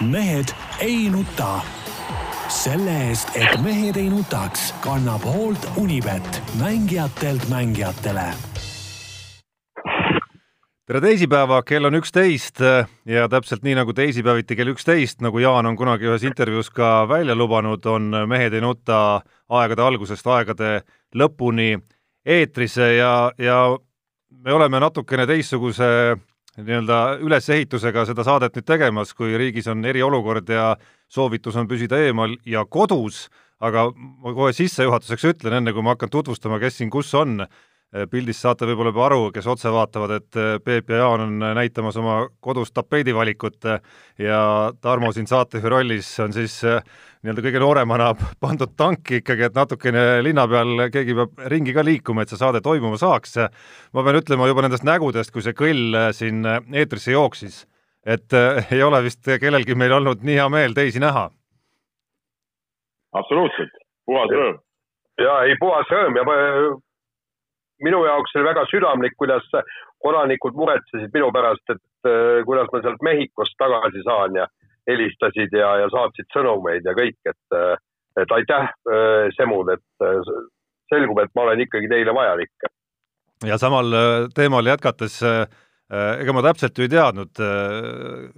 mehed ei nuta. selle eest, et mehed ei nutaks, kannab hoolt Unibet, mängijatelt mängijatele. tere teisipäeva, kell on üksteist ja täpselt nii nagu teisipäeviti kell üksteist, nagu Jaan on kunagi ühes intervjuus ka välja lubanud, on Mehed ei nuta aegade algusest aegade lõpuni eetris ja, ja me oleme natukene teistsuguse nii-öelda ülesehitusega seda saadet nüüd tegemas, kui riigis on eriolukord ja soovitus on püsida eemal ja kodus, aga ma kohe sissejuhatuseks ütlen, enne kui ma hakkan tutvustama, kes siin kus on, pildist saate võib-olla juba aru, kes otse vaatavad, et Peep ja Jaan on näitamas oma kodus tapeedivalikut ja Tarmo siin saatejuhi rollis on siis nii-öelda kõige nooremana pandud tanki ikkagi, et natukene linna peal keegi peab ringi ka liikuma, et see saade toimuma saaks. ma pean ütlema juba nendest nägudest, kui see kõll siin eetrisse jooksis, et äh, ei ole vist kellelgi meil olnud nii hea meel teisi näha. absoluutselt, puhas rõõm. ja ei, puhas rõõm ja ma, minu jaoks oli väga südamlik, kuidas kodanikud muretsesid minu pärast, et äh, kuidas ma sealt Mehhikost tagasi saan ja helistasid ja, ja saatsid sõnumeid ja kõik, et, et aitäh, äh, Semud, et äh, selgub, et ma olen ikkagi teile vajalik. ja samal äh, teemal jätkates, ega ma täpselt ju ei teadnud,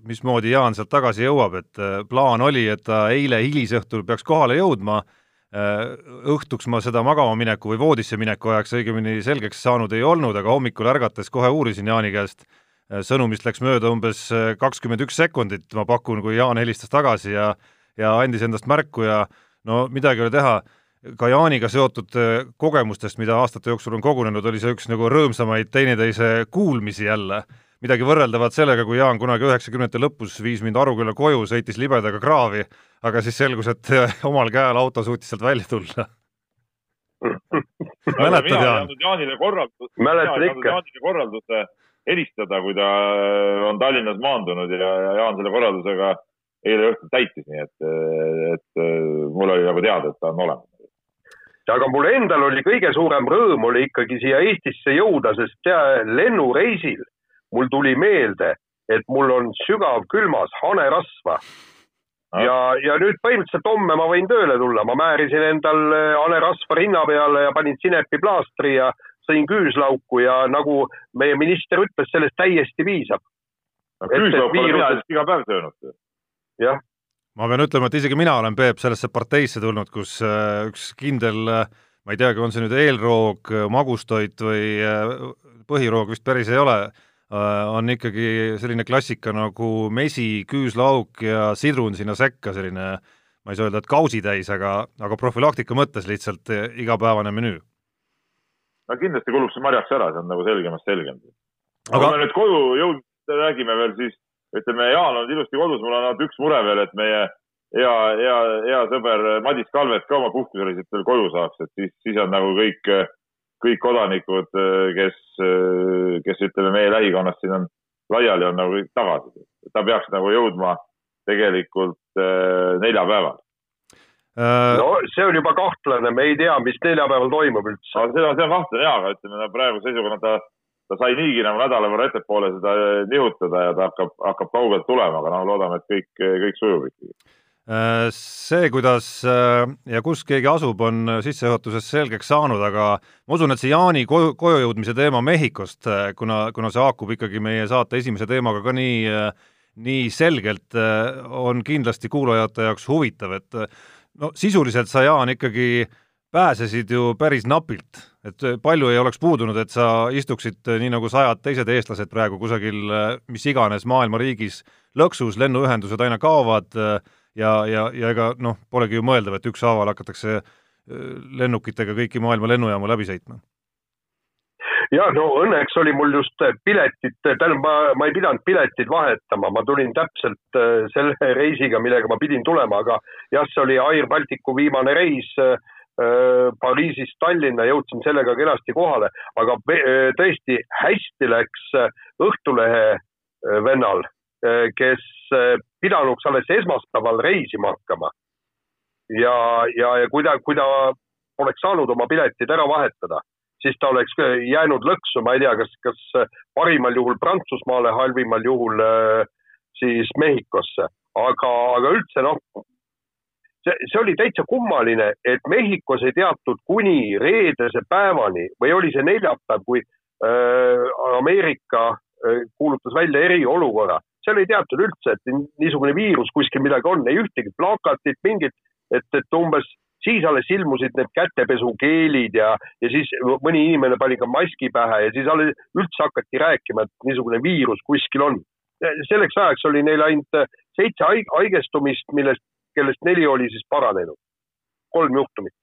mismoodi Jaan sealt tagasi jõuab, et plaan oli, et ta eile hilisõhtul peaks kohale jõudma, õhtuks ma seda magama mineku või voodisse mineku ajaks õigemini selgeks saanud ei olnud, aga hommikul ärgates kohe uurisin Jaani käest, Äh, sõnumist läks mööda umbes äh, kakskümmend üks sekundit, ma pakun, kui Jaan helistas tagasi ja ja andis endast märku ja no midagi ei ole teha, ka Jaaniga seotud äh, kogemustest, mida aastate jooksul on kogunenud, oli see üks nagu rõõmsamaid teineteise kuulmisi jälle. Midagi võrreldavat sellega, kui Jaan kunagi üheksakümnendate lõpus viis mind Arukülla koju, sõitis libedaga kraavi, aga siis selgus, et omal käel auto suutis sealt välja tulla mäletad, Jaan? Jaanile korraldus, mäletan ikka. Jaanile korralduse helistada, kui ta äh, on Tallinnas maandunud ja, ja Jaan selle korraldusega eile õhtul täitis, nii et, et äh, mul oli nagu teada, et ta on olemas. aga mul endal oli kõige suurem rõõm oli ikkagi siia Eestisse jõuda, sest lennureisil mul tuli meelde, et mul on sügav külmas hanerasva ah.. ja, ja nüüd põhimõtteliselt homme ma võin tööle tulla, ma määrisin endal äh, hanerasva rinna peale ja panin sinepiplaastri ja sõin küüslauku ja nagu meie minister ütles, sellest täiesti piisab. küüslauku olen mina iga päev söönud. jah. ma pean ütlema, et isegi mina olen, Peep, sellesse parteisse tulnud, kus äh, üks kindel äh, ma ei teagi, on see nüüd eelroog, magustoit või põhiroog vist päris ei ole, on ikkagi selline klassika nagu mesi, küüslauk ja sidrun sinna sekka, selline ma ei saa öelda, et kausitäis, aga, aga profülaktika mõttes lihtsalt igapäevane menüü no kindlasti kulub see marjaks ära, see on nagu selgemast selgem. aga kui me nüüd koju jõudnud räägime veel, siis ütleme, Jaan on ilusti kodus, mul on ainult üks mure veel, et meie hea, hea, hea sõber Madis Kalvet ka oma puhkusereiselt veel koju saaks, et siis, siis on nagu kõik, kõik kodanikud, kes, kes ütleme, meie lähikonnast siin on laiali, on nagu kõik tagasi. ta peaks nagu jõudma tegelikult neljapäeval Äh, no see on juba kahtlane, me ei tea, mis neljapäeval toimub üldse. see on, see on kahtlane jaa, aga ütleme praeguse seisuga ta, ta sai niigi nagu nädala võrra ettepoole seda nihutada ja ta hakkab, hakkab kaugelt tulema, aga noh, loodame, et kõik, kõik sujub ikkagi. Äh, see, kuidas äh, ja kus keegi asub, on sissejuhatuses selgeks saanud, aga ma usun, et see Jaani koju, koju jõudmise teema Mehhikost, kuna, kuna see haakub ikkagi meie saate esimese teemaga ka nii, nii selgelt, on kindlasti kuulajate jaoks huvitav, et no sisuliselt sa, Jaan, ikkagi pääsesid ju päris napilt, et palju ei oleks puudunud, et sa istuksid nii nagu sajad teised eestlased praegu kusagil mis iganes maailma riigis lõksus, lennuühendused aina kaovad ja, ja, ja ega noh, polegi ju mõeldav, et ükshaaval hakatakse lennukitega kõiki maailma lennujaamu läbi sõitma. Ja no õnneks oli mul just piletid, tähendab, ma, ma ei pidanud piletid vahetama, ma tulin täpselt äh, selle reisiga, millega ma pidin tulema, aga jah, see oli Air Balticu viimane reis äh, Pariisist Tallinna, jõudsin sellega kenasti kohale, aga äh, tõesti hästi läks Õhtulehe vennal, kes pidanuks alles esmaspäeval reisima hakkama. ja, ja, ja kui ta, kui ta oleks saanud oma piletid ära vahetada siis ta oleks jäänud lõksu, ma ei tea, kas, kas parimal juhul Prantsusmaale, halvimal juhul äh, siis Mehhikosse. aga, aga üldse noh, see, see oli täitsa kummaline, et Mehhikos ei teatud kuni reedese päevani või oli see neljapäev, kui äh, Ameerika äh, kuulutas välja eriolukorra. Seal ei teatud üldse, et niisugune viirus kuskil midagi on, ei ühtegi plakatit, mingit, et, et umbes siis alles ilmusid need kätepesukeelid ja, ja siis mõni inimene pani ka maski pähe ja siis alles üldse hakati rääkima, et niisugune viirus kuskil on. selleks ajaks oli neil ainult seitse haigestumist, millest kellest neli oli siis paranenud. kolm juhtumit.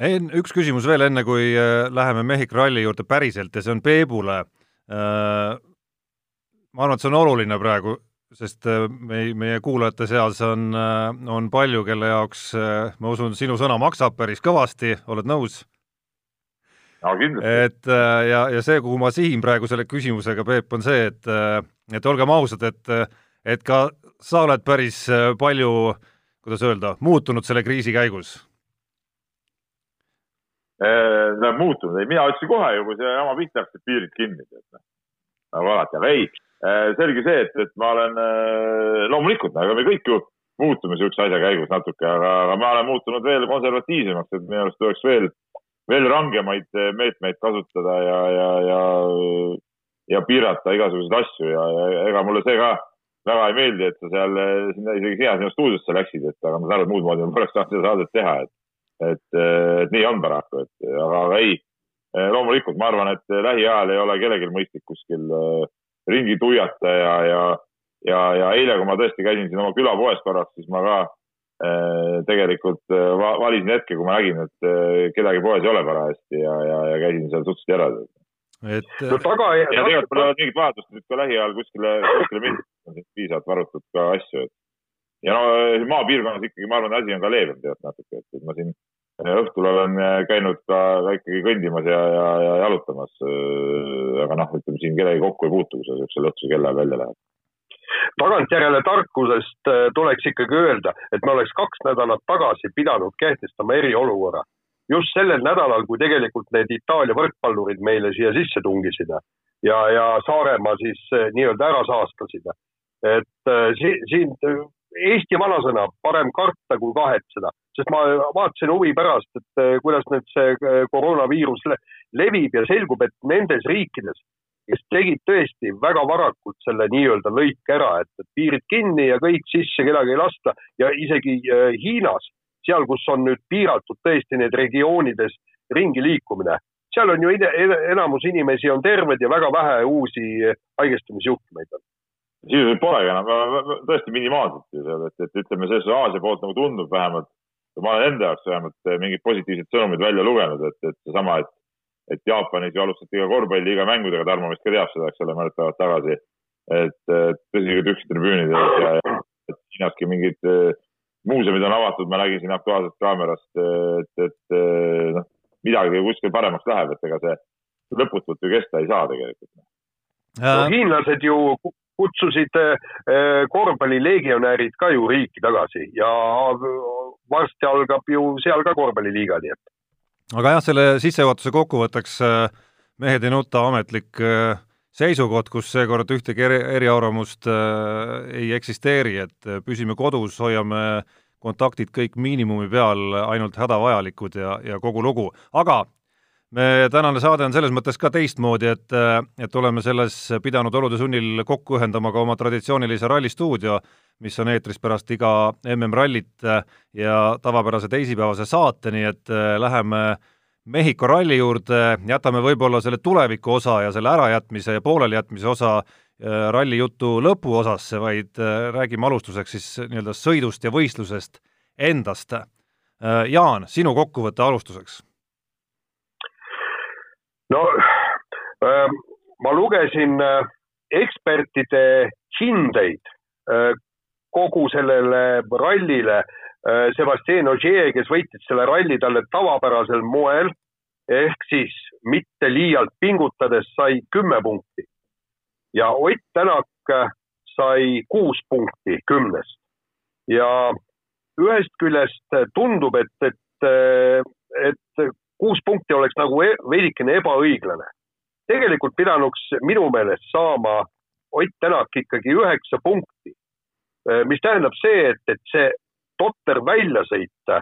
En-, üks küsimus veel, enne kui äh, läheme Mehhiko ralli juurde päriselt ja see on Peebule. Äh, ma arvan, et see on oluline praegu, sest äh, meie, meie kuulajate seas on, on palju, kelle jaoks ma usun, sinu sõna maksab päris kõvasti, oled nõus? no kindlasti. et ja, ja see, kuhu ma sihin praegu selle küsimusega, Peep, on see, et, et olgem ausad, et et ka sa oled päris äh, palju, kuidas öelda, muutunud selle kriisi käigus? Läheb muutunud, ei mina ütlesin kohe ju, kui see jama pihta hakkas, et piirid kinni, tead noh. nagu alati, aga ei, äh, selge see, et, et ma olen äh, loomulikult, aga me kõik ju muutume niisuguse asja käigus natuke, aga, aga ma olen muutunud veel konservatiivsemaks, et minu arust tuleks veel, veel rangemaid meetmeid kasutada ja, ja, ja, ja piirata igasuguseid asju ja, ja ega mulle see ka väga ei meeldi, et sa seal isegi hea sinna stuudiosse läksid, et aga ma saan aru, et muud moodi ma poleks saanud seda saadet teha, et, et, et nii on paraku, et aga, aga ei. Loomulikult ma arvan, et lähiajal ei ole kellelgi mõistlik kuskil ringi tuiata ja, ja, ja, ja eile, kui ma tõesti käisin siin oma külapoes korraks, siis ma ka äh, tegelikult valisin hetke, kui ma nägin, et kedagi poes ei ole parajasti ja, ja, ja käisin seal suhteliselt eraldi et no taga ja tegelikult pole mingit vajadust nüüd ka lähiajal kuskile, kuskile minna, on piisavalt varutud ka asju, et ja no maapiirkonnas ikkagi ma arvan, asi on ka leebem tegelikult natuke, et ma siin õhtul olen käinud ka, ka ikkagi kõndimas ja, ja, ja jalutamas. aga noh, ütleme siin kellegi kokku ei puutu, kui sa niisugusel õhtuse kella ajal välja lähed tagantjärele tarkusest äh, tuleks ikkagi öelda, et me oleks kaks nädalat tagasi pidanud kehtestama eriolukorra just sellel nädalal, kui tegelikult need Itaalia võrkpallurid meile siia sisse tungisid ja, ja Saaremaa siis nii-öelda ära saastasid. et siin Eesti vanasõna, parem karta kui kahetseda, sest ma vaatasin huvi pärast, et eh, kuidas nüüd see koroonaviirus levib ja selgub, et nendes riikides, kes tegid tõesti väga varakult selle nii-öelda lõike ära, et, piirid kinni ja kõik sisse, kedagi ei lasta ja isegi Hiinas seal, kus on nüüd piiratud tõesti need regioonides ringi liikumine, seal on ju enamus inimesi on terved ja väga vähe uusi haigestumisjuhtumeid on. sisuliselt polegi enam, tõesti minimaalselt ju seal, et, et ütleme, selles Aasia poolt nagu tundub vähemalt, ma olen enda jaoks vähemalt mingid positiivsed sõnumid välja lugenud, et, et seesama, et, et Jaapanis ju alustati ka korvpalliiga mängudega, Tarmo vist ka teab seda, eks ole, mõned päevad tagasi. et tõsi, tühjad tribüünid ja, ja, ja Hiinaski mingid muuseumid on avatud, ma nägin siin Aktuaalsest Kaamerast, et, et noh, midagi kuskil paremaks läheb, et ega see lõputult ju kesta ei saa tegelikult. no hiinlased ju kutsusid eh, korvpallilegionärid ka ju riiki tagasi ja varsti algab ju seal ka korvpalliliiga, nii et. aga jah, selle sissejuhatuse kokkuvõtteks eh, mehed ei nuta ametlik äh, seisukoht, kus seekord ühtegi eri, eriarvamust äh, ei eksisteeri, et äh, püsime kodus, hoiame kontaktid kõik miinimumi peal, ainult hädavajalikud ja, ja kogu lugu, aga me tänane saade on selles mõttes ka teistmoodi, et, et oleme selles pidanud olude sunnil kokku ühendama ka oma traditsioonilise rallistuudio, mis on eetris pärast iga MM-rallit ja tavapärase teisipäevase saate, nii et läheme Mehhiko ralli juurde, jätame võib-olla selle tuleviku osa ja selle ärajätmise ja poolelijätmise osa äh, ralli jutu lõpuosasse, vaid äh, räägime alustuseks siis nii-öelda sõidust ja võistlusest endast. Äh, Jaan, sinu kokkuvõte alustuseks. No äh, ma lugesin ekspertide hindeid äh, kogu sellele rallile Äh, Sebastian Ogier, kes võitis selle ralli talle tavapärasel moel ehk siis mitte liialt pingutades sai kümme punkti ja Ott Tänak äh, sai kuus punkti kümnest. ja ühest küljest tundub, et, et, äh, et kuus punkti oleks nagu e veidikene ebaõiglane. tegelikult pidanuks minu meelest saama Ott Tänak ikkagi üheksa punkti mis tähendab see, et, et see totter väljasõit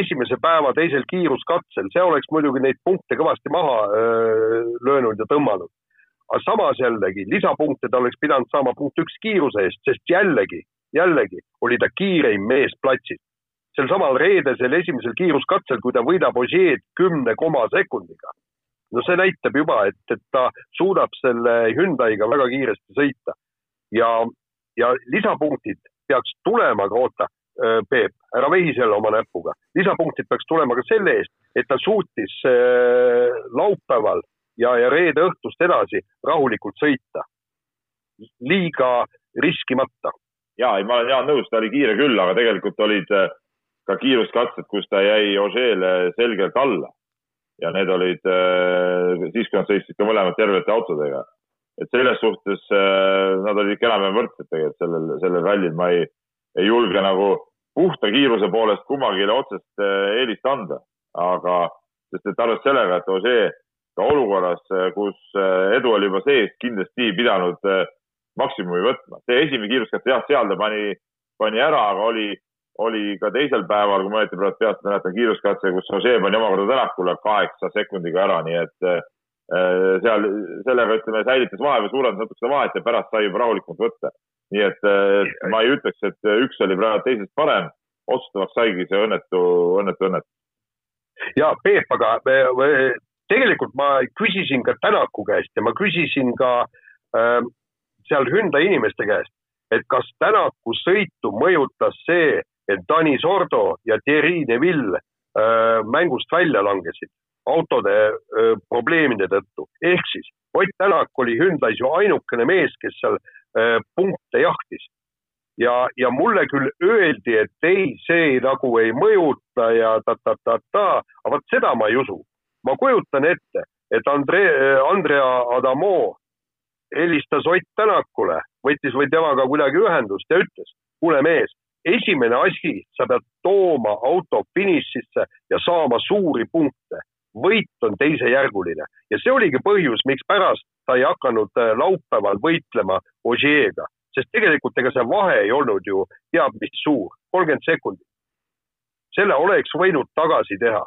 esimese päeva teisel kiiruskatsel, see oleks muidugi neid punkte kõvasti maha löönud ja tõmmanud. aga samas jällegi lisapunkte ta oleks pidanud saama punkt üks kiiruse eest, sest jällegi, jällegi oli ta kiireim mees platsil sel samal reedesel esimesel kiiruskatsel, kui ta võidab Ožeed kümne koma sekundiga. no see näitab juba, et, et ta suudab selle Hyundai'ga väga kiiresti sõita ja, ja lisapunktid peaks tulema, aga oota, Peep, ära vehi selle oma näpuga. lisapunktid peaks tulema ka selle eest, et ta suutis laupäeval ja, ja reede õhtust edasi rahulikult sõita. liiga riskimata. ja, ei, ma olen Jaan nõus, ta oli kiire küll, aga tegelikult olid äh, ka kiiruskatsed, kus ta jäi Ožeele selgelt alla. ja need olid äh, siis, kui nad sõitsid ka mõlemad tervete autodega. et selles suhtes äh, nad olid ikka enam-vähem võrdsed tegelikult sellel, sellel rallil, ma ei, ei julge nagu puhta kiiruse poolest kummagile otsest äh, eelist anda, aga sest et arvestades sellega, et Ožee ka olukorras, kus edu oli juba sees, kindlasti pidanud maksimumi võtma. see esimene kiiruskatt, jah, seal ta pani, pani ära, aga oli oli ka teisel päeval, kui ma õieti praegu peast mäletan, kiiruskatse, kus Ožee pani omakorda Tänakule kaheksa sekundiga ära, nii et äh, seal sellega ütleme, säilitas vahe või suurendas natuke seda vahet ja pärast sai juba rahulikumalt võtta. nii et äh, ma ei ütleks, et üks oli praegu teisest parem, otsustavaks saigi see õnnetu, õnnetu õnnetus. ja Peep, aga tegelikult ma küsisin ka Tänaku käest ja ma küsisin ka äh, seal Hyundai inimeste käest, et kas Tänaku sõitu mõjutas see, Dani Sordo ja Thierry Neville äh, mängust välja langesid autode äh, probleemide tõttu. ehk siis Ott Tänak oli Hyundai's ju ainukene mees, kes seal äh, punkte jahtis. ja, ja mulle küll öeldi, et ei, see nagu ei mõjuta ja ta-ta-ta-ta, aga vot seda ma ei usu. ma kujutan ette, et Andre, Andrea Adamo helistas Ott Tänakule, võttis või temaga kuidagi ühendust ja ütles, kuule mees, esimene asi, sa pead tooma auto finišisse ja saama suuri punkte. võit on teisejärguline ja see oligi põhjus, mikspärast ta ei hakanud äh, laupäeval võitlema Ožeega, sest tegelikult ega see vahe ei olnud ju teab mis suur, kolmkümmend sekundit. selle oleks võinud tagasi teha.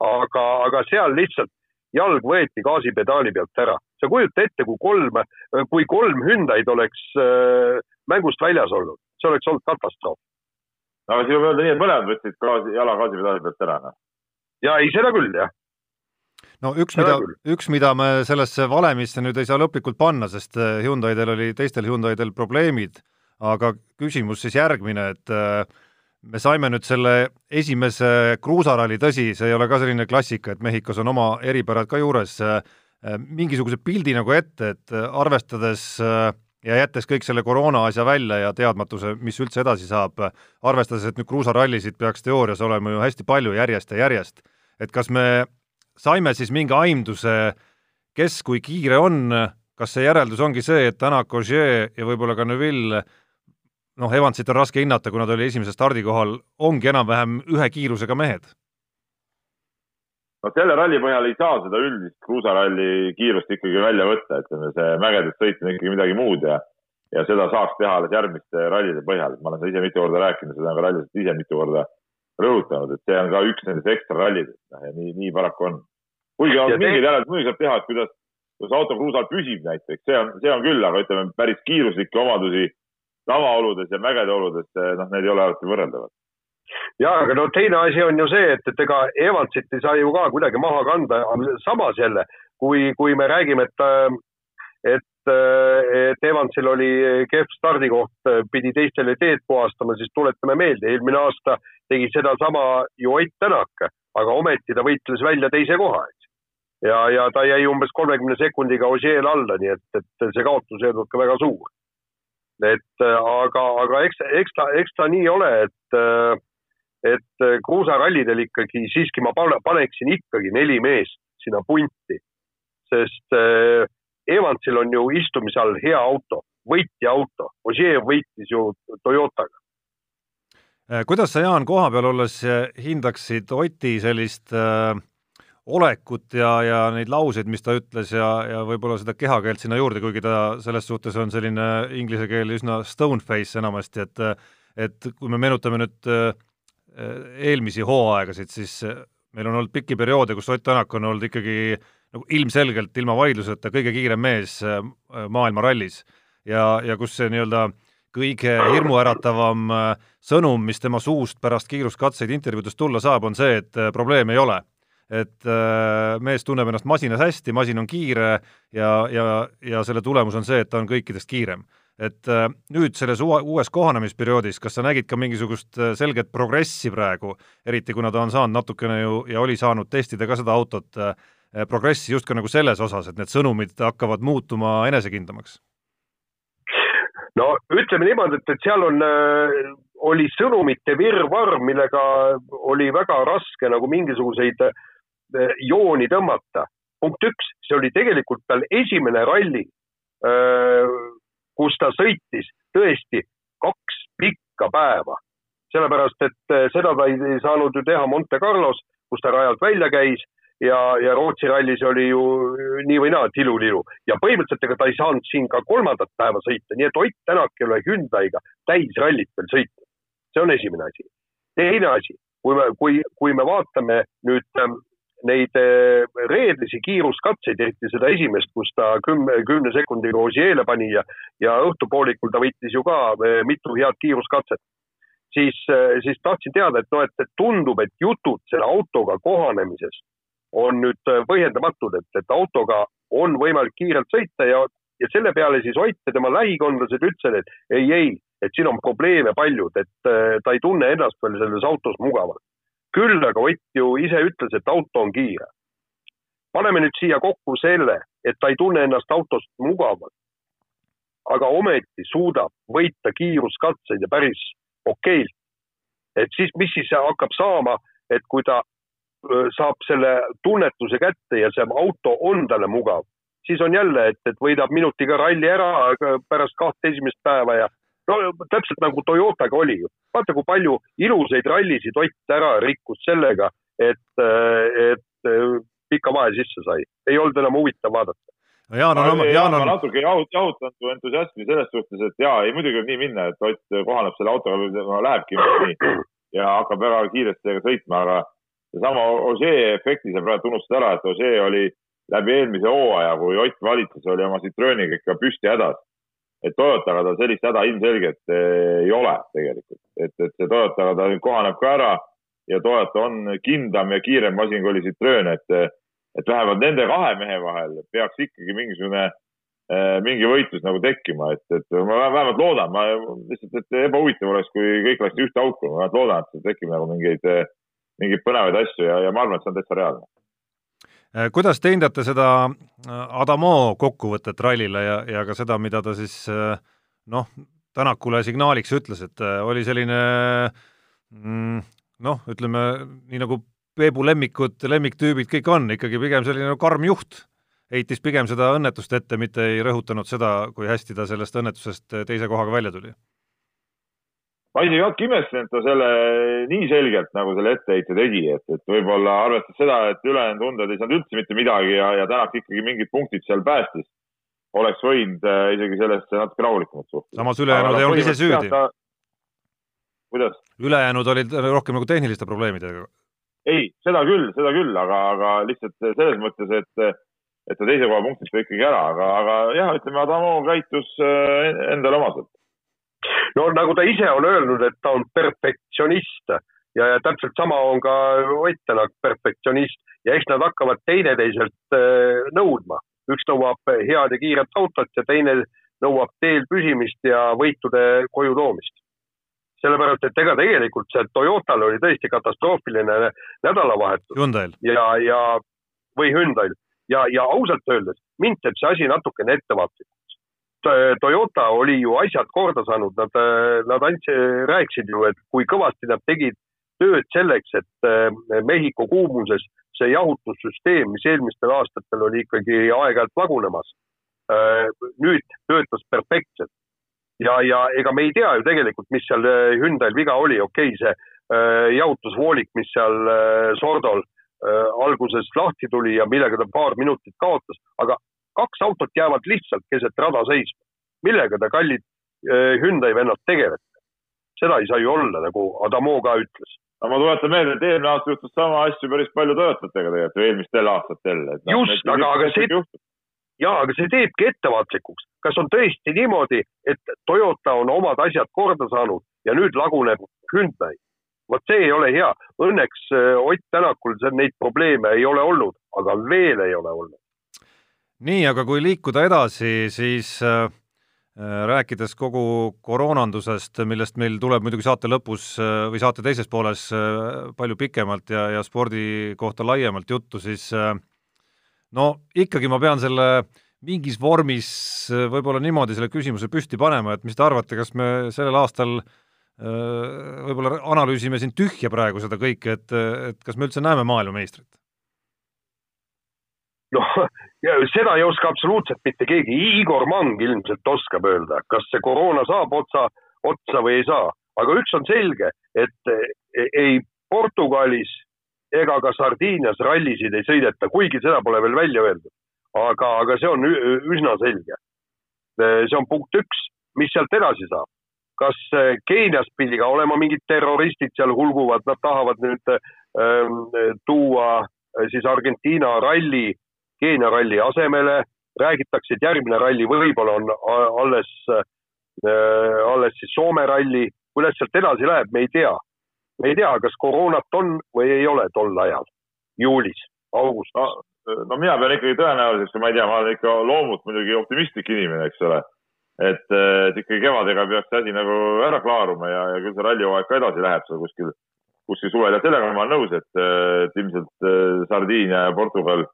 aga, aga seal lihtsalt jalg võeti gaasipedaali pealt ära. sa kujuta ette, kui kolm, kui kolm Hyundai'd oleks äh, mängust väljas olnud see oleks olnud katastroof. aga siis võib öelda nii, et mõlemad võtsid gaasi, jala gaasipedaali pealt ära, noh. ja ei, seda küll, jah no üks, mida, üks, mida me sellesse valemisse nüüd ei saa lõplikult panna, sest äh, Hyundai'del oli, teistel Hyundai'del probleemid, aga küsimus siis järgmine, et äh, me saime nüüd selle esimese kruusaralli, tõsi, see ei ole ka selline klassika, et Mehhikos on oma eripärad ka juures, äh, mingisuguse pildi nagu ette, et arvestades äh, ja jättes kõik selle koroona asja välja ja teadmatuse, mis üldse edasi saab, arvestades, et nüüd kruusarallisid peaks teoorias olema ju hästi palju järjest ja järjest, et kas me saime siis mingi aimduse, kes kui kiire on, kas see järeldus ongi see, et täna Cogier ja võib-olla ka Neville noh, Evansit on raske hinnata, kuna ta oli esimesel stardikohal, ongi enam-vähem ühe kiirusega mehed no selle ralli põhjal ei saa seda üldist kruusaralli kiirust ikkagi välja võtta, ütleme see mägedes sõit on ikkagi midagi muud ja, ja seda saaks teha alles järgmiste rallide põhjal. ma olen seda ise mitu korda rääkinud, seda on ka rallides ise mitu korda rõhutanud, et see on ka üks nendest ekstra rallidest, noh ja nii, nii paraku on. kuigi on mingeid järeldusi muidugi saab teha, et kuidas, kuidas auto kruusal püsib näiteks, see on, see on küll, aga ütleme päris kiiruslikke omadusi tavaoludes ja mägede oludes, noh, need ei ole alati võrreldavad ja, aga no teine asi on ju see, et, et ega Evansit ei saa ju ka kuidagi maha kanda, samas jälle, kui, kui me räägime, et, et, et Evansil oli kehv stardikoht, pidi teistele teed puhastama, siis tuletame meelde, eelmine aasta tegi sedasama ju Ott Tänak, aga ometi ta võitles välja teise koha, eks. ja, ja ta jäi umbes kolmekümne sekundiga Ožeel alla, nii et, et see kaotus ei olnud ka väga suur. et aga, aga eks, eks ta, eks ta nii ole, et et äh, kruusarallidel ikkagi siiski ma paneksin ikkagi neli meest sinna punti, sest äh, Evansil on ju istumise all hea auto, võitja auto, Ožeev võitis ju Toyotaga. Äh, kuidas sa, Jaan, kohapeal olles hindaksid Oti sellist äh, olekut ja, ja neid lauseid, mis ta ütles ja, ja võib-olla seda kehakeelt sinna juurde, kuigi ta selles suhtes on selline inglise keel üsna stone face enamasti, et et kui me meenutame nüüd äh, eelmisi hooaegasid, siis meil on olnud pikki perioode, kus Ott Tänak on olnud ikkagi nagu ilmselgelt ilma vaidluseta kõige kiirem mees äh, maailma rallis ja, ja kus see nii-öelda kõige hirmuäratavam äh, sõnum, mis tema suust pärast kiiruskatseid intervjuudes tulla saab, on see, et äh, probleeme ei ole. et mees tunneb ennast masinas hästi, masin on kiire ja, ja, ja selle tulemus on see, et ta on kõikidest kiirem et äh, nüüd selles uue, uues kohanemisperioodis, kas sa nägid ka mingisugust äh, selget progressi praegu, eriti kuna ta on saanud natukene ju ja oli saanud testida ka seda autot, äh, progressi just ka nagu selles osas, et need sõnumid hakkavad muutuma enesekindlamaks? no ütleme niimoodi, et, et seal on oli sõnumite virvarr, millega oli väga raske nagu mingisuguseid jooni tõmmata. punkt üks, see oli tegelikult tal esimene ralli kus ta sõitis tõesti kaks pikka päeva. sellepärast, et eh, seda ta ei saanud ju teha Monte Carlos, kus ta rajalt välja käis ja, ja Rootsi rallis oli ju nii või naa tilulilu ja põhimõtteliselt ega ta ei saanud siin ka kolmandat päeva sõita, nii et Ott Tänak ei ole Hyundai'ga täisrallit veel sõitnud. see on esimene asi. teine asi, kui me, kui, kui me vaatame nüüd ähm, neid eh, reedlisi kiiruskatseid, eriti seda esimest, kus ta kümne, kümne sekundiga Osieele pani ja, ja õhtupoolikul ta võttis ju ka eh, mitu head kiiruskatset. siis, eh, siis tahtsin teada, et noh, et, tundub, et jutud selle autoga kohanemisest on nüüd põhjendamatud, et, et autoga on võimalik kiirelt sõita ja, ja selle peale siis Ott ja tema lähikondlased ütlesid, et ei, ei, et siin on probleeme paljud, et ta ei tunne ennast veel selles autos mugavalt küll aga Ott ju ise ütles, et auto on kiire. paneme nüüd siia kokku selle, et ta ei tunne ennast autost mugavalt, aga ometi suudab võita kiiruskatseid ja päris okeilt. et siis, mis siis hakkab saama, et kui ta saab selle tunnetuse kätte ja see auto on talle mugav, siis on jälle, et, et võidab minutiga ralli ära pärast kahte esimest päeva ja no täpselt nagu Toyotaga oli ju. vaata, kui palju ilusaid rallisid Ott ära rikkus sellega, et, et pika vahe sisse sai. ei olnud enam huvitav vaadata. no Jaan on, Jaan on. natuke jahut-, jahutan su entusiasmi selles suhtes, et jaa, ei muidugi võib nii minna, et Ott kohaneb selle autoga, lähebki nii ja hakkab väga kiiresti sõitma, aga seesama Ožee efekti sa praegu unustad ära, et Ožee oli läbi eelmise hooaja, kui Ott valitses, oli oma Citrooniga ikka püsti hädas et Toyotaga tal sellist häda ilmselgelt eh, ei ole tegelikult, et, et see Toyotaga ta nüüd kohaneb ka ära ja Toyota on kindlam ja kiirem masin kui oli Citroen, et, et vähemalt nende kahe mehe vahel peaks ikkagi mingisugune eh, mingi võitlus nagu tekkima, et, et ma vähemalt loodan, ma lihtsalt, et ebahuvitav oleks, kui kõik oleks ühte auku, ma vähemalt loodan, et tekib nagu mingeid, mingeid põnevaid asju ja, ja ma arvan, et see on täitsa reaalne kuidas te hindate seda äh, Adamo kokkuvõtet rallile ja, ja ka seda, mida ta siis äh, noh, Tänakule signaaliks ütles, et oli selline mm, noh, ütleme nii nagu Peebu lemmikud, lemmiktüübid kõik on, ikkagi pigem selline nagu karm juht. heitis pigem seda õnnetust ette, mitte ei rõhutanud seda, kui hästi ta sellest õnnetusest teise kohaga välja tuli ma isegi natuke imestasin, et ta selle nii selgelt nagu selle etteheite tegi, et, et võib-olla arvestades seda, et ülejäänud tunded ei saanud üldse mitte midagi ja, ja Tänak ikkagi mingid punktid seal päästis, oleks võinud äh, isegi sellesse natuke rahulikumalt suhtuda. samas ülejäänud ei olnud ise süüdi. kuidas? ülejäänud olid rohkem nagu tehniliste probleemidega. ei, seda küll, seda küll, aga, aga lihtsalt selles mõttes, et et ta teise koha punktist tõi ikkagi ära, aga, aga jah, ütleme, Adamo käitus äh, endale omaselt no nagu ta ise on öelnud, et ta on perfektsionist ja, ja täpselt sama on ka Ott Tänak perfektsionist ja eks nad hakkavad teineteiselt äh, nõudma. üks nõuab head ja kiiret autot ja teine nõuab teel püsimist ja võitude koju toomist. sellepärast, et ega tegelikult see Toyotal oli tõesti katastroofiline nädalavahetus. ja, ja või Hyundai'l ja, ja ausalt öeldes mind teeb see asi natukene ettevaatlikuks Toyota oli ju asjad korda saanud, nad, nad andsid, rääkisid ju, et kui kõvasti nad tegid tööd selleks, et eh, Mehhiko kuumuses see jahutussüsteem, mis eelmistel aastatel oli ikkagi aeg-ajalt lagunemas, eh, nüüd töötas perfektselt. ja, ja ega me ei tea ju tegelikult, mis seal eh, Hyundai'l viga oli, okei okay,, see jahutusvoolik, mis seal Sordol alguses lahti tuli ja millega ta paar minutit kaotas, aga kaks autot jäävad lihtsalt keset rada seisma. millega te, kallid äh, Hyundai vennad, tegelete? seda ei saa ju olla, nagu Adamo ka ütles. no ma tuletan meelde, et eelmine aasta juhtus sama asju päris palju Toyotatega tegelikult, eelmistel aastatel. No, just, aga, aga see, jaa, aga see teebki ettevaatlikuks. kas on tõesti niimoodi, et Toyota on omad asjad korda saanud ja nüüd laguneb Hyundai? vot see ei ole hea. Õnneks äh, Ott Tänakul neid probleeme ei ole olnud, aga veel ei ole olnud. Nii, aga kui liikuda edasi, siis äh, äh, rääkides kogu koroonandusest, millest meil tuleb muidugi saate lõpus äh, või saate teises pooles äh, palju pikemalt ja, ja spordi kohta laiemalt juttu, siis äh, no ikkagi ma pean selle mingis vormis äh, võib-olla niimoodi selle küsimuse püsti panema, et mis te arvate, kas me sellel aastal võib-olla analüüsime siin tühja praegu seda kõike, et, et kas me üldse näeme maailmameistrit? noh, seda ei oska absoluutselt mitte keegi, Igor Mang ilmselt oskab öelda, kas see koroona saab otsa, otsa või ei saa, aga üks on selge, et e, ei Portugalis ega ka Sardiinias rallisid ei sõideta, kuigi seda pole veel välja öeldud. aga, aga see on üsna selge. see on punkt üks, mis sealt edasi saab. kas äh, Keenias pidi ka olema mingid terroristid seal hulguvad, nad tahavad nüüd ähm, tuua äh, siis Argentiina ralli Keenia ralli asemele, räägitakse, et järgmine ralli võib-olla on alles äh,, alles siis Soome ralli, kuidas sealt edasi läheb, me ei tea me ei tea, kas koroonat on või ei ole tol ajal, juulis, augustis no,. no mina pean ikkagi tõenäoliseks, ma ei tea, ma olen ikka loomult muidugi optimistlik inimene, eks ole. et, et ikkagi kevadega peaks see asi nagu ära klaaruma ja, ja küll see rallihooaeg ka edasi läheb seal kuskil, kuskil suvel ja sellega ma olen nõus, et, ilmselt äh, Sardiinia ja Portugal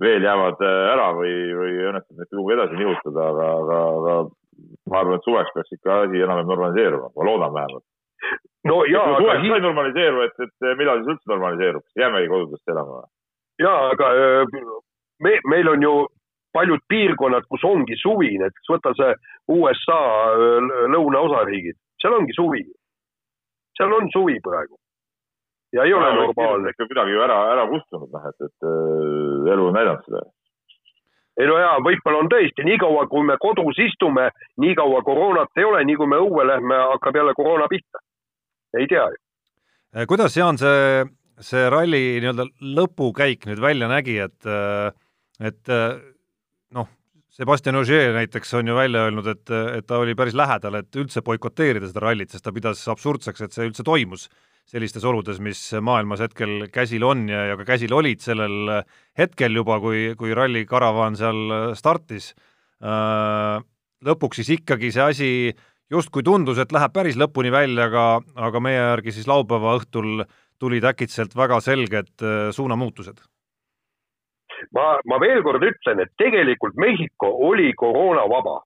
veel jäävad äh, ära või, või õnnestub neid kuhugi edasi nihutada, aga, aga, aga ma arvan, et suveks peaks ikka asi enam-vähem normaliseeruma, ma loodan vähemalt no jaa, aga. kui ei normaliseeru, et, et millal siis üldse normaliseerub, jäämegi kodudesse elama jaa, aga me, meil on ju paljud piirkonnad, kus ongi suvi, näiteks võta see USA lõunaosariigid, seal ongi suvi. seal on suvi praegu. Ja ei ole normaalne. ikka kuidagi ju ära, ära kustunud, noh, et, et äh, elu on näidanud seda ei no jaa, võib-olla on tõesti, niikaua kui me kodus istume, niikaua koroonat ei ole, nii kui me õue lähme, hakkab jälle koroona pihta ei tea ju. Äh, kuidas, Jaan, see, see ralli nii-öelda lõpukäik nüüd välja nägi, et et noh, Sebastian Ogier näiteks on ju välja öelnud, et, et ta oli päris lähedal, et üldse boikoteerida seda rallit, sest ta pidas absurdseks, et see üldse toimus sellistes oludes, mis maailmas hetkel käsil on ja, ja ka käsil olid sellel hetkel juba, kui, kui ralli karavaan seal startis. Äh, lõpuks siis ikkagi see asi justkui tundus, et läheb päris lõpuni välja, aga, aga meie järgi siis laupäeva õhtul tulid äkitselt väga selged äh, suunamuutused. ma, ma veel kord ütlen, et tegelikult Mehhiko oli koroonavaba.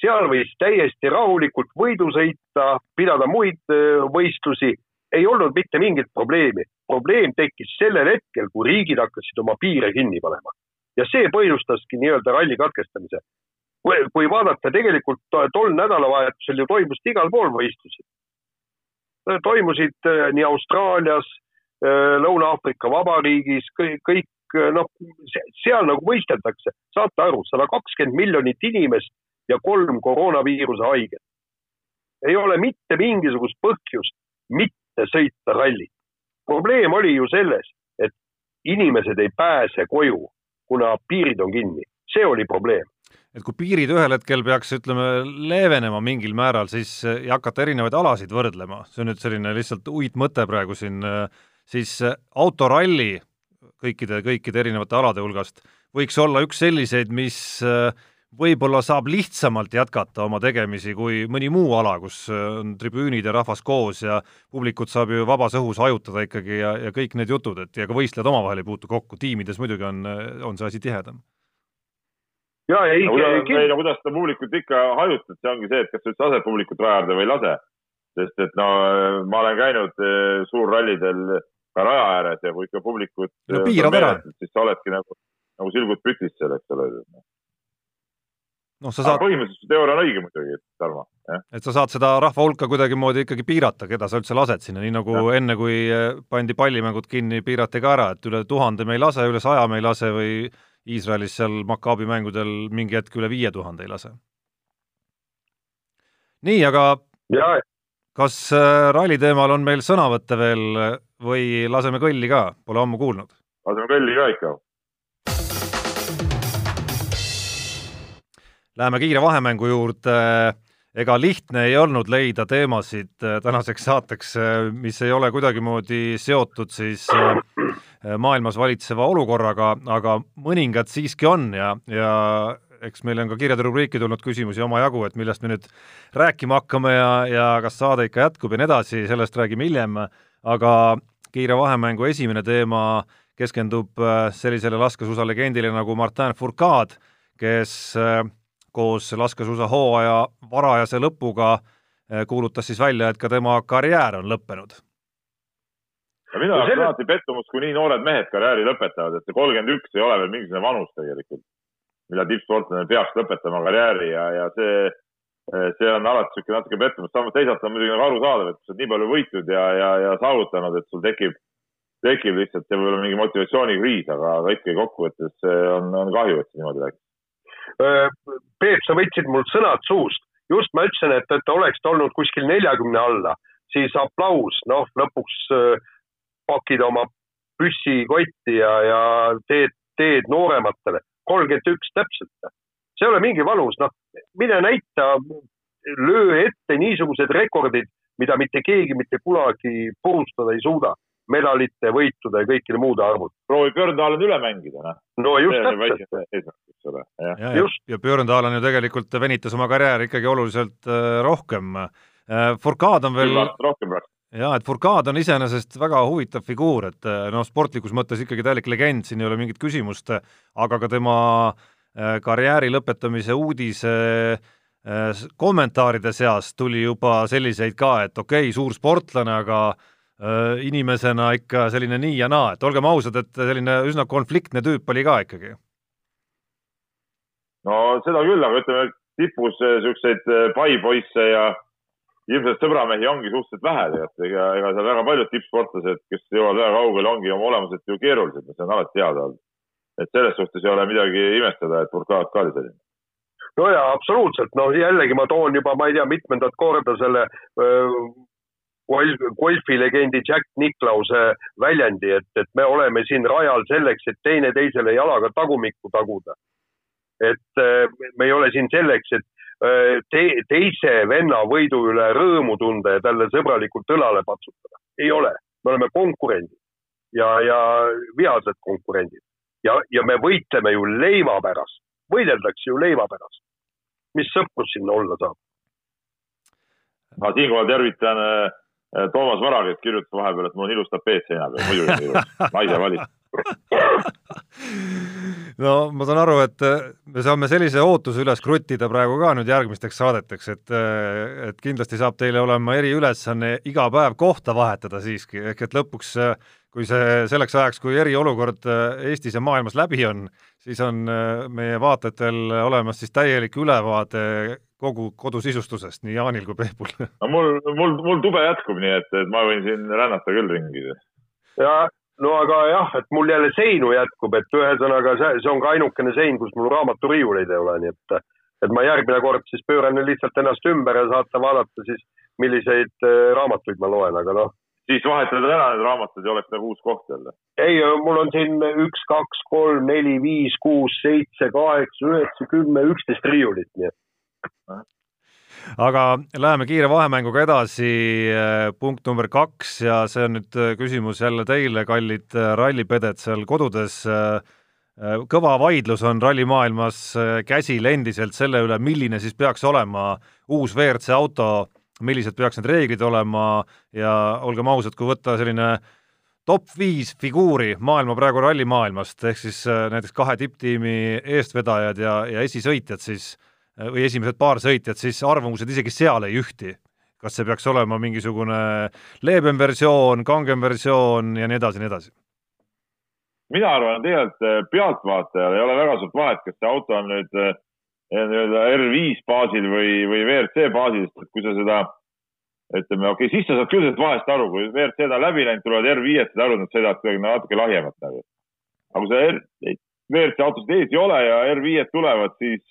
seal võis täiesti rahulikult võidu sõita, pidada muid äh, võistlusi, ei olnud mitte mingit probleemi. probleem tekkis sellel hetkel, kui riigid hakkasid oma piire kinni panema ja see põhjustaski nii-öelda ralli katkestamise kui, vaadata tegelikult tol nädalavahetusel ju toimusid igal pool võistlused. toimusid äh, nii Austraalias, äh, Lõuna-Aafrika Vabariigis, kõik, kõik äh, noh, seal nagu võisteldakse, saate aru, sada kakskümmend miljonit inimest ja kolm koroonaviiruse haiget. ei ole mitte mingisugust põhjust mitte sõita rallit. probleem oli ju selles, et inimesed ei pääse koju, kuna piirid on kinni, see oli probleem. Et kui piirid ühel hetkel peaks, ütleme, leevenema mingil määral, siis ja hakata erinevaid alasid võrdlema, see on nüüd selline lihtsalt uitmõte praegu siin, siis autoralli kõikide, kõikide erinevate alade hulgast võiks olla üks selliseid, mis võib-olla saab lihtsamalt jätkata oma tegemisi kui mõni muu ala, kus on tribüünid ja rahvas koos ja publikut saab ju vabas õhus hajutada ikkagi ja, ja kõik need jutud, et ja ka võistlejad omavahel ei puutu kokku, tiimides muidugi on, on see asi tihedam ja ei no,. ei no kuidas seda publikut ikka hajutad, see ongi see, et kas sa üldse lased publikut raja äärde või ei lase. sest et no ma olen käinud suurrallidel ka raja ääres ja kui ikka publikut no, piirad ära. siis sa oledki nagu, nagu silgud pütis seal, eks ole. Noh, sa saad. põhimõtteliselt teooria on õige muidugi, Tarmo, et sa saad seda rahva hulka kuidagimoodi ikkagi piirata, keda sa üldse lased sinna, nii nagu ja. enne, kui äh, pandi pallimängud kinni, piirati ka ära, et üle tuhande me ei lase, üle saja me ei lase või Iisraelis seal Maccabi mängudel mingi hetk üle viie tuhande ei lase. nii, aga ja. kas äh, ralli teemal on meil sõnavõtte veel või laseme kõlli ka, pole ammu kuulnud? laseme kõlli ka ikka Läheme kiire vahemängu juurde. ega lihtne ei olnud leida teemasid äh, tänaseks saateks, äh, mis ei ole kuidagimoodi seotud siis äh, maailmas valitseva olukorraga, aga mõningad siiski on ja, ja eks meil on ka kirjade rubriiki tulnud küsimusi omajagu, et millest me nüüd rääkima hakkame ja, ja kas saade ikka jätkub ja nii edasi, sellest räägime hiljem, aga kiire vahemängu esimene teema keskendub sellisele laskesuusalegendile nagu Martin Fourcade, kes koos laskesuusahooaja varajase lõpuga eh, kuulutas siis välja, et ka tema karjäär on lõppenud. no minu jaoks on selle... alati pettumus, kui nii noored mehed karjääri lõpetavad, et see kolmkümmend üks ei ole veel mingisugune vanus tegelikult, millal tippsportlane peaks lõpetama karjääri ja, ja see, eh, see on alati niisugune natuke pettumus, samas teisalt on muidugi nagu arusaadav, et sa oled nii palju võitnud ja, ja, ja saavutanud, et sul tekib, tekib lihtsalt võib-olla mingi motivatsioonikriis, aga, aga ikkagi kokkuvõttes on, on kahju, et see niimoodi läks Peep, sa võtsid mul sõnad suust, just ma ütlesin, et, et oleksid olnud kuskil neljakümne alla, siis aplaus, noh, lõpuks pakid oma püssikotti ja, ja teed, teed noorematele, kolmkümmend üks täpselt. see ei ole mingi vanus, noh, mine näita, löö ette niisugused rekordid, mida mitte keegi mitte kunagi purustada ei suuda medalite, võitude ja kõikide muude arvud. proovi Björndalen üle mängida, noh. no just täpselt. ja, ja, ja Björndalen ju tegelikult venitas oma karjääri ikkagi oluliselt äh, rohkem äh,. Furcade on veel rohkem jaa, et Furcade on iseenesest väga huvitav figuur, et äh, noh, sportlikus mõttes ikkagi täielik legend, siin ei ole mingit küsimust, aga ka tema karjääri lõpetamise uudise kommentaaride seas tuli juba selliseid ka, et okei okay,, suur sportlane, aga inimesena ikka selline nii ja naa, et olgem ausad, et selline üsna konfliktne tüüp oli ka ikkagi. no seda küll, aga ütleme, tipus niisuguseid äh, paipoisse ja ilmselt sõbramehi ongi suhteliselt vähe tegelikult, ega, ega seal väga paljud tippsportlased, kes jõuavad väga kaugele, ongi oma olemuselt ju keerulised, see on alati teada olnud. et selles suhtes ei ole midagi imestada, et Burkhardt ka oli selline no jaa, absoluutselt, no jällegi ma toon juba, ma ei tea, mitmendat korda selle öö, golfilegendi Jack Nicklause väljendi, et, et me oleme siin rajal selleks, et teineteisele jalaga tagumikku taguda. et äh, me ei ole siin selleks, et äh, te, teise venna võidu üle rõõmu tunda ja talle sõbralikult õlale patsutada. ei ole, me oleme konkurendid ja, ja vihased konkurendid ja, ja me võitleme ju leiva pärast, võideldakse ju leiva pärast. mis sõprus sinna olla saab? ma siinkohal tervitan Äh, Toomas Vara, kes kirjutas vahepeal, et mul on ilus tapeet seina peal, muidugi ilus, naise valis no ma saan aru, et äh, me saame sellise ootuse üles kruttida praegu ka nüüd järgmisteks saadeteks, et äh, et kindlasti saab teile olema eriülesanne iga päev kohta vahetada siiski, ehk et lõpuks kui see selleks ajaks, kui eriolukord Eestis ja maailmas läbi on, siis on meie vaatajatel olemas siis täielik ülevaade kogu kodusisustusest nii Jaanil kui Peepul no mul, mul, mul tube jätkub, nii et, et ma võin siin rännata küll ringi. ja no aga jah, et mul jälle seinu jätkub, et ühesõnaga see, see on ka ainukene sein, kus mul raamaturiiuleid ei ole, nii et, et ma järgmine kord siis pööran lihtsalt ennast ümber ja saate vaadata siis, milliseid äh, raamatuid ma loen, aga noh siis vahetada ära need raamatud ja oleks nagu uus koht jälle. ei, mul on siin üks, kaks, kolm, neli, viis, kuus, seitse, kaheksa, üheksa, kümme, üksteist riiulit, nii et aga läheme kiire vahemänguga edasi, äh, punkt number kaks ja see on nüüd äh, küsimus jälle teile, kallid äh, rallipeded seal kodudes. kõva vaidlus on rallimaailmas käsil endiselt selle üle, milline siis peaks olema uus WRC auto, millised peaks need reeglid olema ja olgem ausad, kui võtta selline top viis figuuri maailma praegu rallimaailmast, ehk siis näiteks kahe tipptiimi eestvedajad ja, ja esisõitjad, siis Äh, või esimesed paar sõitjat, siis arvamused isegi seal ei ühti. kas see peaks olema mingisugune leebem versioon, kangem versioon ja nii edasi, nii edasi? mina arvan, tegelikult äh, pealtvaatajal ei ole väga suurt vahet, kas see auto on nüüd äh, nii-öelda R5 baasil või, või WRC baasil, sest et kui sa seda ütleme, okei okay,, siis sa saad küll sellest vahest aru, kui WRC-d on läbi läinud, tulevad R5-d, saad aru, et nad sõidavad kuidagi natuke lahjemalt nagu. aga kui sa WRC autosid ees ei ole ja R5-d tulevad, siis,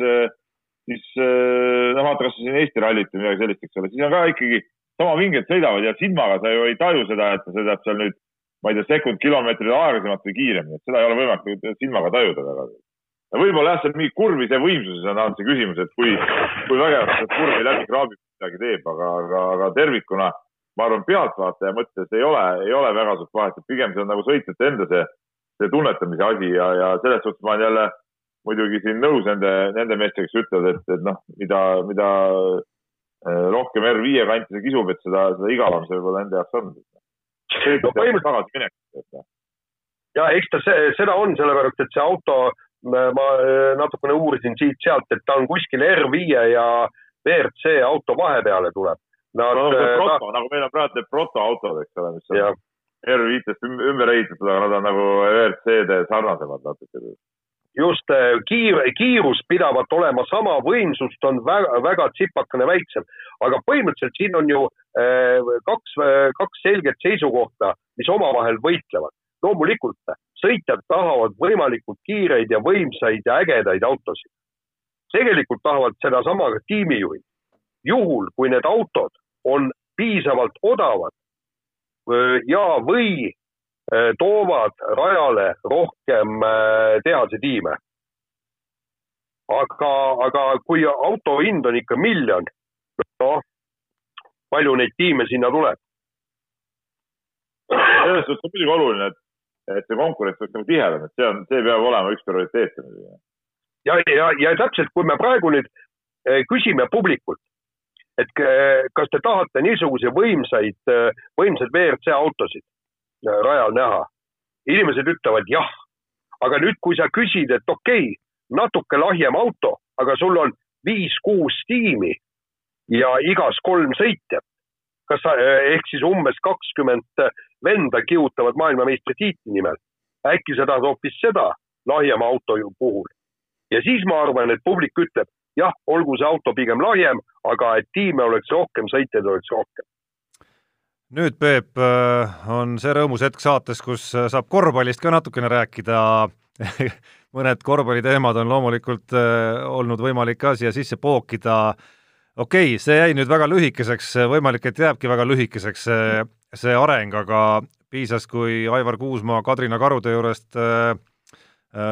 siis no vaata, kas siin Eesti rallit või midagi sellist, eks ole, siis on ka ikkagi sama vinged sõidavad ja silmaga sa ju ei taju seda, et sa sõidad seal nüüd, ma ei tea, sekund kilomeetrit aeglasemalt või kiiremini, et seda ei ole võimalik silmaga tajuda väga võib-olla jah, seal mingi kurvise võimsuses on olnud see küsimus, et kui, kui vägevalt seda kurvi läbi kraabib, midagi teeb, aga, aga, aga tervikuna ma arvan, pealtvaataja mõttes ei ole, ei ole väga suurt vahet, et pigem see on nagu sõitjate enda see, see tunnetamise asi ja, ja selles suhtes ma olen jälle muidugi siin nõus nende, nende meestega, kes ütlevad, et, et noh, mida, mida eh, rohkem R5 kanti see kisub, et seda, seda igavam see võib-olla nende jaoks on. no põhimõtteliselt tagasiminek. ja eks ta see, seda on, sellepärast et see auto ma äh, natukene uurisin siit-sealt, et ta on kuskil R5 ja WRC auto vahepeale tuleb. Nad, no, no, proto, ta... nagu meil on praegu need protoautod, eks ole, mis on R5-st ümber ehitatud, aga nad on nagu WRC-de sarnasemad natuke. Just, äh, kiir, kiirus pidavat olema sama, võimsust on väga, väga tsipakene väiksem, aga põhimõtteliselt siin on ju äh, kaks, kaks selget seisukohta, mis omavahel võitlevad. loomulikult sõitjad tahavad võimalikult kiireid ja võimsaid ja ägedaid autosid. tegelikult tahavad sedasama ka tiimijuhid. juhul, kui need autod on piisavalt odavad ja, või toovad rajale rohkem tehasetiime. aga, aga kui auto hind on ikka miljon, noh, palju neid tiime sinna tuleb? selles suhtes on muidugi oluline, et et see konkurents oleks nagu tihedam, et see on, see peab olema üks prioriteete muidugi. ja, ja, ja täpselt, kui me praegu nüüd eh, küsime publikult, et kas te tahate niisuguseid võimsaid, võimsaid WRC autosid rajal näha, inimesed ütlevad jah, aga nüüd, kui sa küsid, et okei okay,, natuke lahjem auto, aga sul on viis-kuus tiimi ja igas kolm sõitjat, kas sa, ehk siis umbes kakskümmend venda kihutavad maailmameistritiitli nimel. äkki sa tahad hoopis seda lahjema auto puhul. ja siis ma arvan, et publik ütleb, jah, olgu see auto pigem lahjem, aga et tiime oleks rohkem, sõitjaid oleks rohkem. Nüüd, Peep, äh, on see rõõmus hetk saates, kus äh, saab korvpallist ka natukene rääkida mõned korvpalliteemad on loomulikult äh, olnud võimalik ka siia sisse pookida. okei okay,, see jäi nüüd väga lühikeseks, võimalik, et jääbki väga lühikeseks see areng, aga piisas, kui Aivar Kuusmaa Kadrina Karude juurest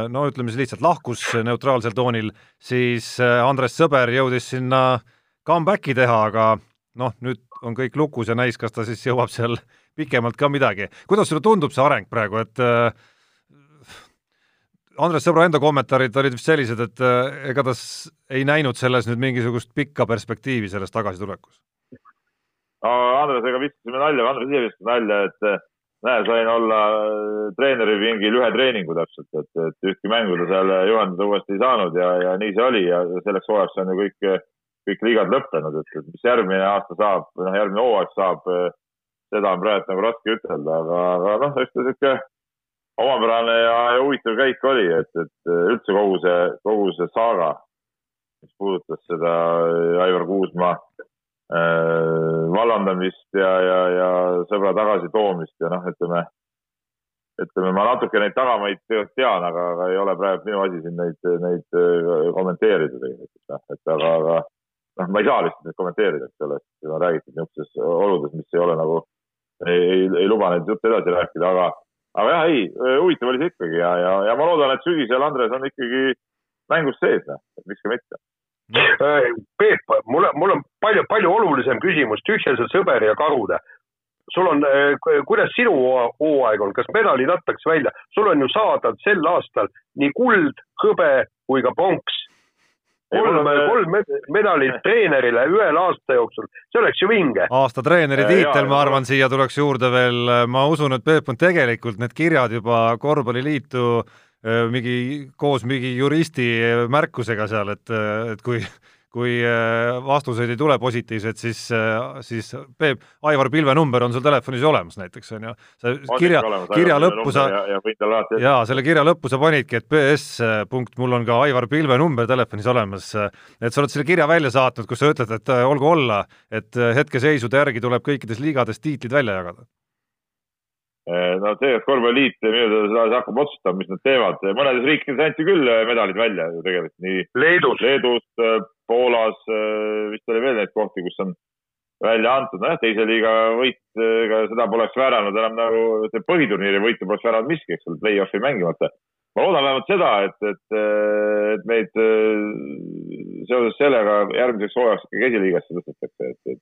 no ütleme siis lihtsalt lahkus neutraalsel toonil, siis Andres Sõber jõudis sinna comeback'i teha, aga noh, nüüd on kõik lukus ja näis, kas ta siis jõuab seal pikemalt ka midagi. kuidas sulle tundub see areng praegu, et äh, Andres Sõbra enda kommentaarid olid vist sellised, et äh, ega ta ei näinud selles nüüd mingisugust pikka perspektiivi selles tagasitulekus? Andresega viskasime nalja, Andres ise viskas nalja, et eh, näe, sain olla eh, treeneri mingil ühe treeningu täpselt, et, et ühtki mängu ta seal juhendada uuesti ei saanud ja, ja nii see oli ja selleks hooajaks on ju kõik, kõik liigad lõppenud, et, mis järgmine aasta saab või noh, järgmine hooaeg saab, eh, seda on praegu nagu raske ütelda, aga, aga noh, eks ta sihuke omapärane ja, ja huvitav käik oli, et, et üldse kogu see, kogu see saaga, mis puudutas seda Aivar Kuusmaa Äh, vallandamist ja, ja, ja sõbra tagasitoomist ja noh, ütleme, ütleme, ma natuke neid tagamaid tegelikult tean, aga, aga ei ole praegu minu asi siin neid, neid kommenteerida tegelikult, noh, et aga, aga noh, ma ei saa lihtsalt kommenteerida, eks ole, sest on räägitud niisugustes oludes, mis ei ole nagu, ei, ei, ei luba neid jutte edasi rääkida, aga, aga jah, ei, huvitav oli see ikkagi ja, ja, ja ma loodan, et sügisel Andres on ikkagi mängus sees, noh, et miks ka mitte Äh, Peep, mul, mul on palju, palju olulisem küsimus, tühja see sõber ja karude. sul on, äh, kuidas sinu hooaeg on, kas medalid antakse välja, sul on ju saada sel aastal nii kuld, hõbe kui ka pronks. Kolm, kolm medalit treenerile ühel aasta jooksul, see oleks ju vinge. aasta treeneri tiitel, ma arvan, siia tuleks juurde veel, ma usun, et Peep on tegelikult need kirjad juba korvpalliliitu mingi koos mingi juristi märkusega seal, et, et kui kui äh, vastuseid ei tule positiivseid, siis, äh, siis Peep, Aivar Pilve number on sul telefonis ju olemas näiteks, on ju. sa kirja, kirja lõppu sa, jaa, selle kirja lõppu sa panidki, et PS punkt, mul on ka Aivar Pilve number telefonis olemas. et sa oled selle kirja välja saatnud, kus sa ütled, et olgu olla, et hetkeseisude järgi tuleb kõikides liigades tiitlid välja jagada Eh, no tegelikult korvpalliliit minu teada hakkab otsustama, mis nad teevad. mõnedes riikides anti küll medalid välja ju tegelikult, nii Leedus, Leedus, Poolas, vist oli veel neid kohti, kus on välja antud, nojah, teise liiga võit, ega seda poleks vääranud enam nagu, see põhiturniiri võitu poleks vääranud miski, eks ole, play-off'i mängimata. ma loodan vähemalt seda, et, et, et meid seoses sellega järgmiseks hooajaks ikkagi esiliigasse tõstetakse, et, et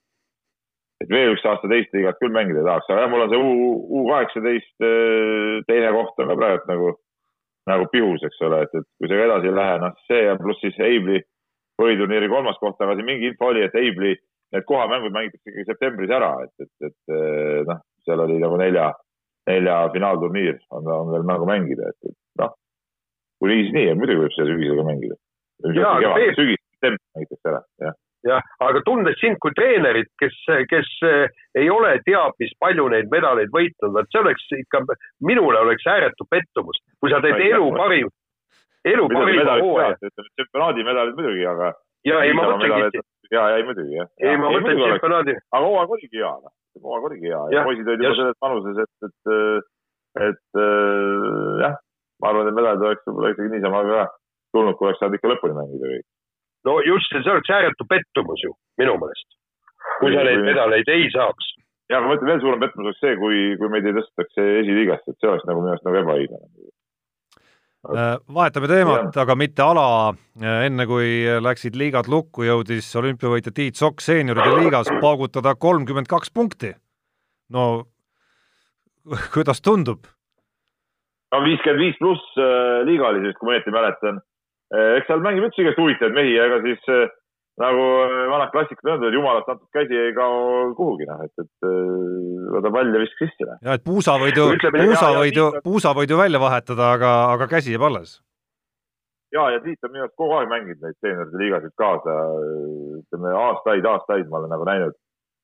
et veel üks aasta teist liigat küll mängida tahaks, aga jah, mul on see U, U kaheksateist äh, teine koht on ka praegu nagu, nagu pihus, eks ole, et, et kui see edasi ei lähe, noh see ja pluss siis Eibli põhiturniiri kolmas koht, aga siin mingi info oli, et Eibli need kohamängud mängitakse ikkagi septembris ära, et, et, et äh, noh, seal oli nagu nelja, nelja finaalturniir on, on veel nagu mängida, et, et noh, kui nii, siis nii, muidugi võib seda sügisega mängida. sügis, septembris mängitakse ära, jah. Jah, aga tundes sind kui treenerit, kes, kes ei ole teab mis palju neid medaleid võitnud, vot see oleks ikka, minule oleks ääretu pettumus, kui sa teed elu parim, elu parima hooaja. tsempionaadi medalid muidugi, aga. ja ei, ma mõtlengi. ja, ei muidugi jah. ei, ma mõtlen tsempionaadi. aga hooaeg oligi hea, noh, hooaeg oligi hea ja poisid olid juba selles vanuses, et, et, et jah, ma arvan, et medalid oleks võib-olla ikkagi niisama ka tulnud, kui oleks saanud ikka lõpuni mängida kõik no just, see oleks ääretu pettumus ju, minu meelest. kui sa neid medaleid ei saaks. ja, ma ütlen, veel suurem pettumus oleks see, kui, kui meid ei tõstetakse esiliigasse, et see oleks nagu minu arust nagu ebaõiglane. Äh, vahetame teemat, aga mitte ala. Äh, enne kui läksid liigad lukku, jõudis olümpiavõitja Tiit Sokk seenioride liigas paugutada kolmkümmend kaks punkti. no kuidas tundub? no viiskümmend viis pluss äh, liiga oli siis, kui ma õieti mäletan eks seal mängib üldse igast huvitavaid mehi, ega siis nagu eh, vanad klassikud öeldud, jumalast antud käsi ei kao kuhugi, noh, et, et võta pall ja viska sisse. Ja et puusa võid ju, puusa võid ju, puusa võid ju välja vahetada, aga, aga käsi jääb alles. ja, ja Tiit on minu arust kogu aeg mänginud neid seenorite liigasid kaasa, ütleme aastaid, aastaid ma olen nagu näinud.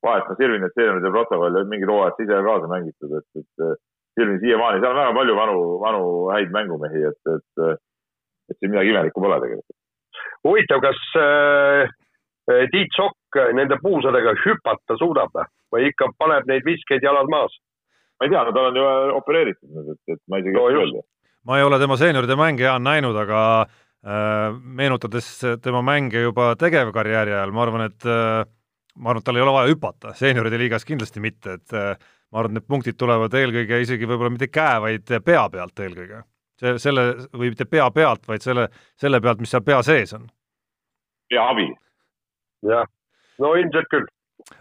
vahest ma sirvin neid seenorite protokolle, mingid hooajad ise kaasa mängitud, et, et sirvin siiamaani, seal on väga palju vanu, vanu häid mängumehi, et, et et siin midagi imelikku pole tegelikult. huvitav, kas äh, Tiit Sokk nende puusadega hüpata suudab või ikka paneb neid viskeid jalad maas? ma ei tea, no tal on ju opereeritud nüüd, et, et ma isegi ei oska öelda. ma ei ole tema seenioride mänge, Jaan, näinud, aga äh, meenutades tema mänge juba tegevkarjääri ajal, ma arvan, et äh, ma arvan, et tal ei ole vaja hüpata, seenioride liigas kindlasti mitte, et äh, ma arvan, et need punktid tulevad eelkõige isegi võib-olla mitte käe, vaid pea pealt eelkõige see, selle või mitte pea pealt, vaid selle, selle pealt, mis seal pea sees on. pea abil. Jah, no ilmselt küll.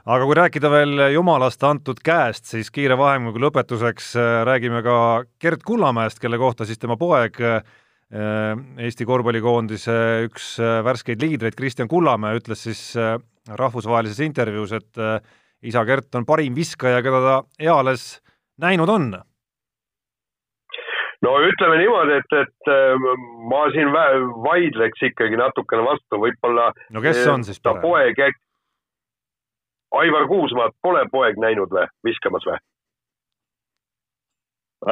aga kui rääkida veel jumalast antud käest, siis kiire vahemängu lõpetuseks äh, räägime ka Gerd Kullamäest, kelle kohta siis tema poeg äh, Eesti korvpallikoondise üks äh, värskeid liidreid, Kristjan Kullamäe, ütles siis rahvusvahelises intervjuus, et isa Gert on parim viskaja, keda ta eales näinud on no ütleme niimoodi, et, et äh, ma siin vaidleks ikkagi natukene vastu, võib-olla. no kes on äh, siis ta poeg äkki. Aivar Kuusmaad pole poeg näinud või, viskamas või?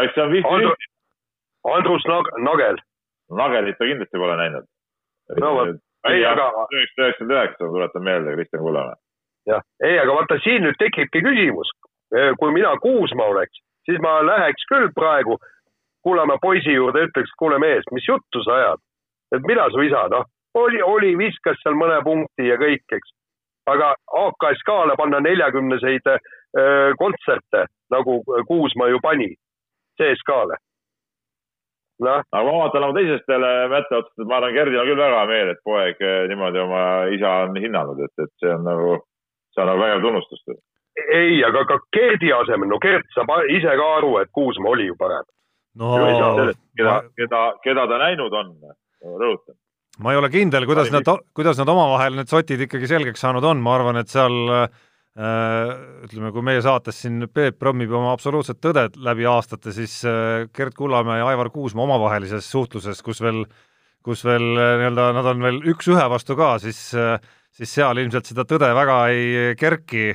eks see on vist Andru, Andrus Nag-, Nagel. Nagelit ta kindlasti pole näinud. no vot, ei aga. üheksasada üheksakümmend üheksa, tuletan meelde, Kristjan Kullamäe. jah, ei, aga vaata siin nüüd tekibki küsimus. kui mina Kuusma oleks, siis ma läheks küll praegu Kullamäe poisi juurde, ütleks, kuule mees, mis juttu sa ajad, et mida su isa, noh, oli, oli, viskas seal mõne punkti ja kõik, eks. aga AKSK-le panna neljakümneseid kontserte, nagu Kuusma ju pani, CSKA-le noh. aga ma vaatan nagu teisest peale mätta otsast, et ma arvan, Gerdil on küll väga meel, et poeg niimoodi oma isa on hinnanud, et, et see on nagu, see on nagu vägev tunnustus. ei, aga ka Gerdi asemel, no Gert saab ise ka aru, et Kuusma oli ju parem no keda keda, keda ta näinud on, rõhutan. ma ei ole kindel, kuidas nad, kuidas nad omavahel need sotid ikkagi selgeks saanud on, ma arvan, et seal äh, ütleme, kui meie saates siin Peep prommib oma absoluutset tõde läbi aastate, siis äh, Gerd Kullamäe ja Aivar Kuusmaa omavahelises suhtluses, kus veel, kus veel äh, nii-öelda nad on veel üks-ühe vastu ka, siis äh, siis seal ilmselt seda tõde väga ei kerki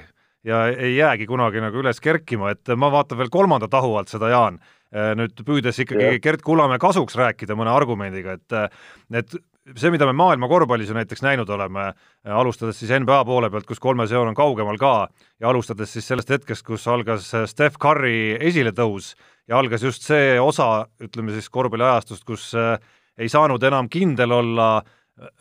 ja ei jäägi kunagi nagu üles kerkima, et ma vaatan veel kolmanda tahu alt seda, Jaan, nüüd püüdes ikkagi ja. Gerd Kullamäe kasuks rääkida mõne argumendiga, et et see, mida me maailma korvpallis ju näiteks näinud oleme, alustades siis NBA poole pealt, kus kolmes joon on kaugemal ka, ja alustades siis sellest hetkest, kus algas Steph Curry esiletõus ja algas just see osa, ütleme siis korvpalliajastust, kus ei saanud enam kindel olla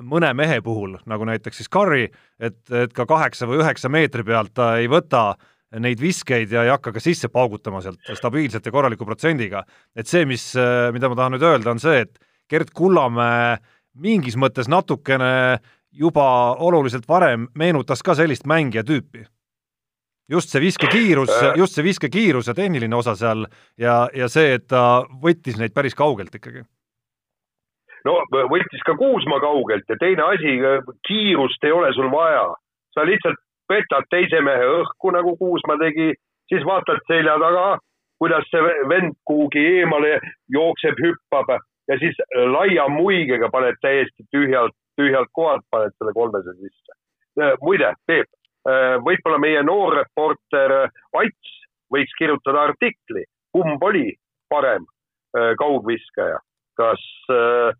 mõne mehe puhul, nagu näiteks siis Curry, et, et ka kaheksa või üheksa meetri pealt ta ei võta neid viskeid ja ei hakka ka sisse paugutama sealt stabiilselt ja korraliku protsendiga. et see, mis, mida ma tahan nüüd öelda, on see, et Gerd Kullamäe mingis mõttes natukene juba oluliselt varem meenutas ka sellist mängija tüüpi. just see viskekiirus, just see viskekiirus ja tehniline osa seal ja, ja see, et ta võttis neid päris kaugelt ikkagi no võttis ka Kuusma kaugelt ja teine asi, kiirust ei ole sul vaja. sa lihtsalt petad teise mehe õhku, nagu Kuusma tegi, siis vaatad selja taga, kuidas see vend kuhugi eemale jookseb, hüppab ja siis laia muigega paned täiesti tühjalt, tühjalt kohalt paned selle kolmese sisse. muide, Peep, võib-olla meie noor reporter Ats võiks kirjutada artikli, kumb oli parem kaugviskaja, kas äh,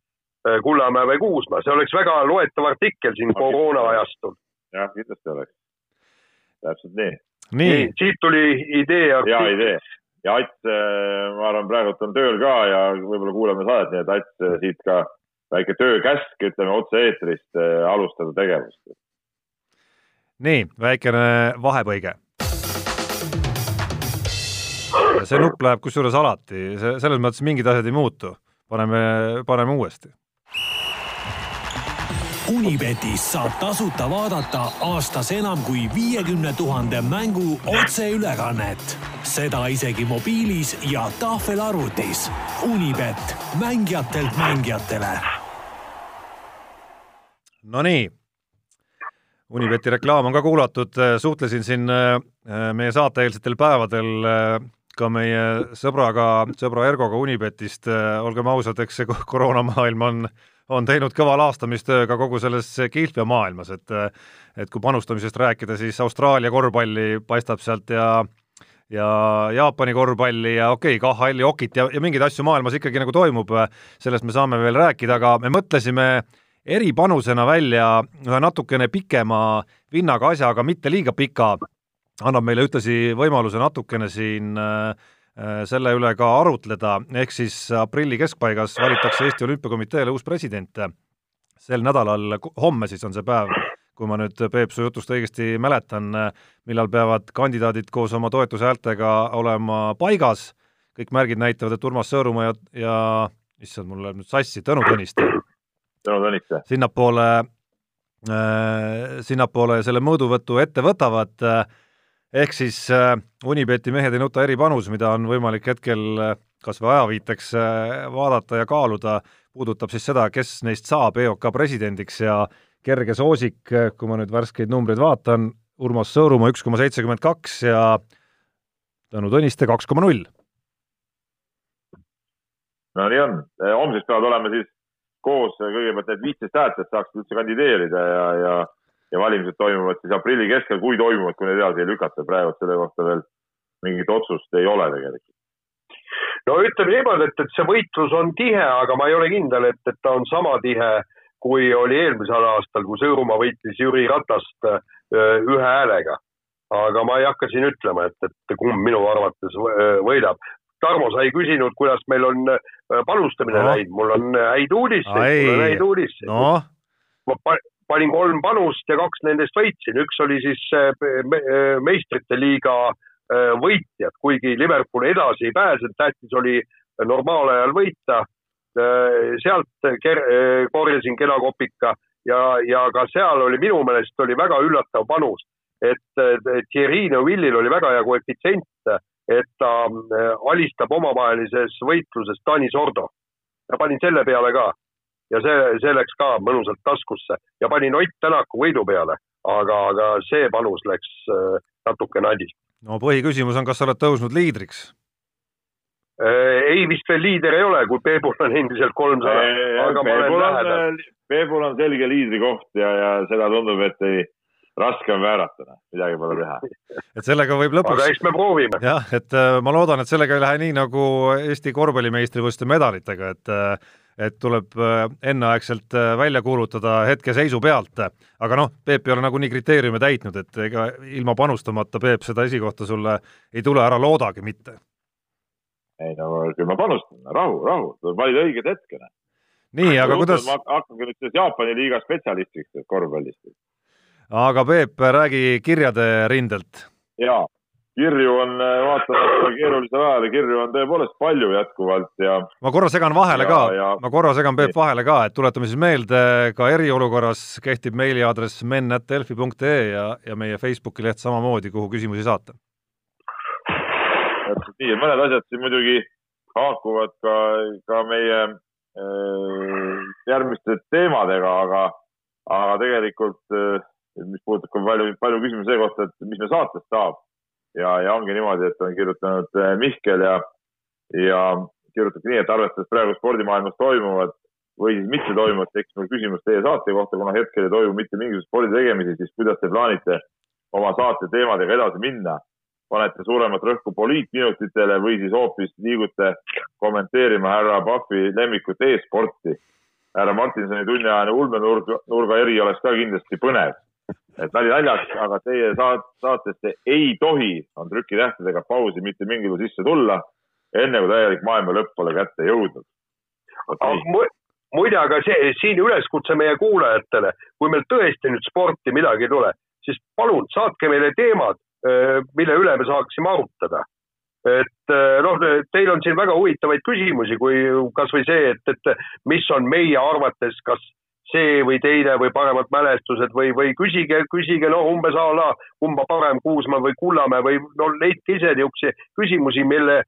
Äh, Kullamäe või Kuusma, see oleks väga loetav artikkel siin koroona ajastul. jah, kindlasti oleks. Täpselt nii. nii, nii, siit tuli idee. hea idee ja Ats, äh, ma arvan, praegult on tööl ka ja võib-olla kuulame saadet, nii et Ats äh, siit ka väike töökäsk, ütleme otse-eetrist alustada tegevust. nii, väikene vahepõige. see nupp läheb kusjuures alati, see, selles mõttes mingid asjad ei muutu. paneme, paneme uuesti Unibetis saab tasuta vaadata aastas enam kui viiekümne tuhande mängu otseülekannet. seda isegi mobiilis ja tahvelarvutis. Unibet, mängijatelt mängijatele. Nonii, Unibeti reklaam on ka kuulatud, suhtlesin siin äh, meie saateeelsetel päevadel äh, ka meie sõbraga, sõbra Ergoga Unibetist, äh, olgem ausad, eks see koroonamaailm on on teinud kõva laastamistöö ka kogu selles kihlveomaailmas, et et kui panustamisest rääkida, siis Austraalia korvpalli paistab sealt ja ja Jaapani korvpalli ja okei okay,, KHL-i okit ja, ja mingeid asju maailmas ikkagi nagu toimub, sellest me saame veel rääkida, aga me mõtlesime eripanusena välja ühe natukene pikema vinnaga asja, aga mitte liiga pika, annab meile ühtlasi võimaluse natukene siin Äh, selle üle ka arutleda, ehk siis aprilli keskpaigas valitakse Eesti Olümpiakomiteele uus president. sel nädalal, homme siis on see päev, kui ma nüüd Peep su jutust õigesti mäletan, millal peavad kandidaadid koos oma toetushäältega olema paigas, kõik märgid näitavad, et Urmas Sõõrumaa ja, ja issand, mul läheb nüüd sassi, Tõnu Tõniste. Tõnu Tõniste. sinnapoole äh,, sinnapoole selle mõõduvõtu ette võtavad äh, ehk siis äh, Unibeti mehed ei nuta eripanus, mida on võimalik hetkel äh, kas või ajaviiteks äh, vaadata ja kaaluda, puudutab siis seda, kes neist saab EOK presidendiks ja kerge soosik, kui ma nüüd värskeid numbreid vaatan, Urmas Sõõrumaa üks koma seitsekümmend kaks ja Tõnu Tõniste kaks koma null. no nii on, homsest peavad olema siis koos kõigepealt need viisteist häält, et saaks üldse kandideerida ja, ja ja valimised toimuvad siis aprilli keskel, kui toimuvad, kui neid edasi ei lükata, praegu selle kohta veel mingit otsust ei ole tegelikult. no ütleme niimoodi, et, et see võitlus on tihe, aga ma ei ole kindel, et, et ta on sama tihe, kui oli eelmisel aastal, kui Sõõrumaa võitis Jüri Ratast ühe häälega. aga ma ei hakka siin ütlema, et, et kumb minu arvates võidab. Tarmo, sa ei küsinud, kuidas meil on panustamine no. läinud, mul on häid uudiseid, mul on häid uudiseid no.. ma panin kolm panust ja kaks nendest võitsin, üks oli siis meistrite liiga äh, võitjad, kuigi Liverpool edasi ei pääsenud, tähtis oli normaalajal võita. Äh, sealt äh, korjasin kena kopika ja, ja ka seal oli minu meelest oli väga üllatav panus, et Thierry Neuvillil oli väga hea koefitsient, et ta alistab omavahelises võitluses Taani Sordo. ja panin selle peale ka ja see, see läks ka mõnusalt taskusse ja panin Ott Tänaku võidu peale, aga, aga see panus läks äh, natuke nadilt. no põhiküsimus on, kas sa oled tõusnud liidriks? ei, vist veel liider ei ole, kui Peebul on endiselt kolmsada, aga ma olen lähedal. Peebul on selge liidrikoht ja, ja seda tundub, et ei, raske on väärata, midagi pole teha. et sellega võib lõpuks. aga eks me proovime. jah, et äh, ma loodan, et sellega ei lähe nii nagu Eesti korvpallimeistrivõistluste medalitega, et äh, et tuleb äh, enneaegselt välja kuulutada hetkeseisu pealt, aga noh, Peep ei ole nagunii kriteeriume täitnud, et ega ilma panustamata, Peep, seda esikohta sulle ei tule, ära loodagi mitte ei no küll ma panustan, rahu, rahu, tuleb valida õiged hetke. Noh. nii, aga kuidas? ma hakkangi nüüd sellest Jaapani liiga spetsialistiks korvpallist. aga Peep, räägi kirjade rindelt. jaa, kirju on vaatamata keerulisele ajale, kirju on tõepoolest palju jätkuvalt ja ma korra segan vahele ja, ka. ja..., ma korra segan Peep vahele ka, et tuletame siis meelde, ka eriolukorras kehtib meiliaadress men.delfi.ee ja, ja meie Facebooki leht samamoodi, kuhu küsimusi saata. Täpselt nii, mõned asjad siin muidugi haakuvad ka, ka meie äh, järgmiste teemadega, aga, aga tegelikult äh, mis puudutab palju, palju küsimusi selle kohta, et mis me saatest saab ja, ja ongi niimoodi, et on kirjutanud äh, Mihkel ja, ja kirjutabki nii, et arvestades praegu spordimaailmas toimuvat või siis mitte toimuvat, tekkis mul küsimus teie saate kohta, kuna hetkel ei toimu mitte mingisuguseid sporditegemisi, siis kuidas te plaanite oma saate teemadega edasi minna panete suuremat rõhku poliitminutitele või siis hoopis liigute kommenteerima härra Pahvi lemmikut e-sporti. härra Martinsoni tunniajane ulmenurga, nurga eri oleks ka kindlasti põnev. Et nali naljaks, aga teie saat-, saatesse ei tohi, on trükitähtedega pausi mitte mingil juhul sisse tulla, enne kui täielik maailma lõpp pole kätte jõudnud muide, aga see, siin üleskutse meie kuulajatele, kui meil tõesti nüüd sporti midagi ei tule, siis palun saatke meile teemad, mille üle me saaksime arutada. et noh, teil on siin väga huvitavaid küsimusi, kui kasvõi see, et, et mis on meie arvates, kas see või teine või paremad mälestused või, või küsige, küsige noh, umbes a la kumba parem, Kuusmaa või Kullamäe või no leidke ise niisuguseid küsimusi, mille,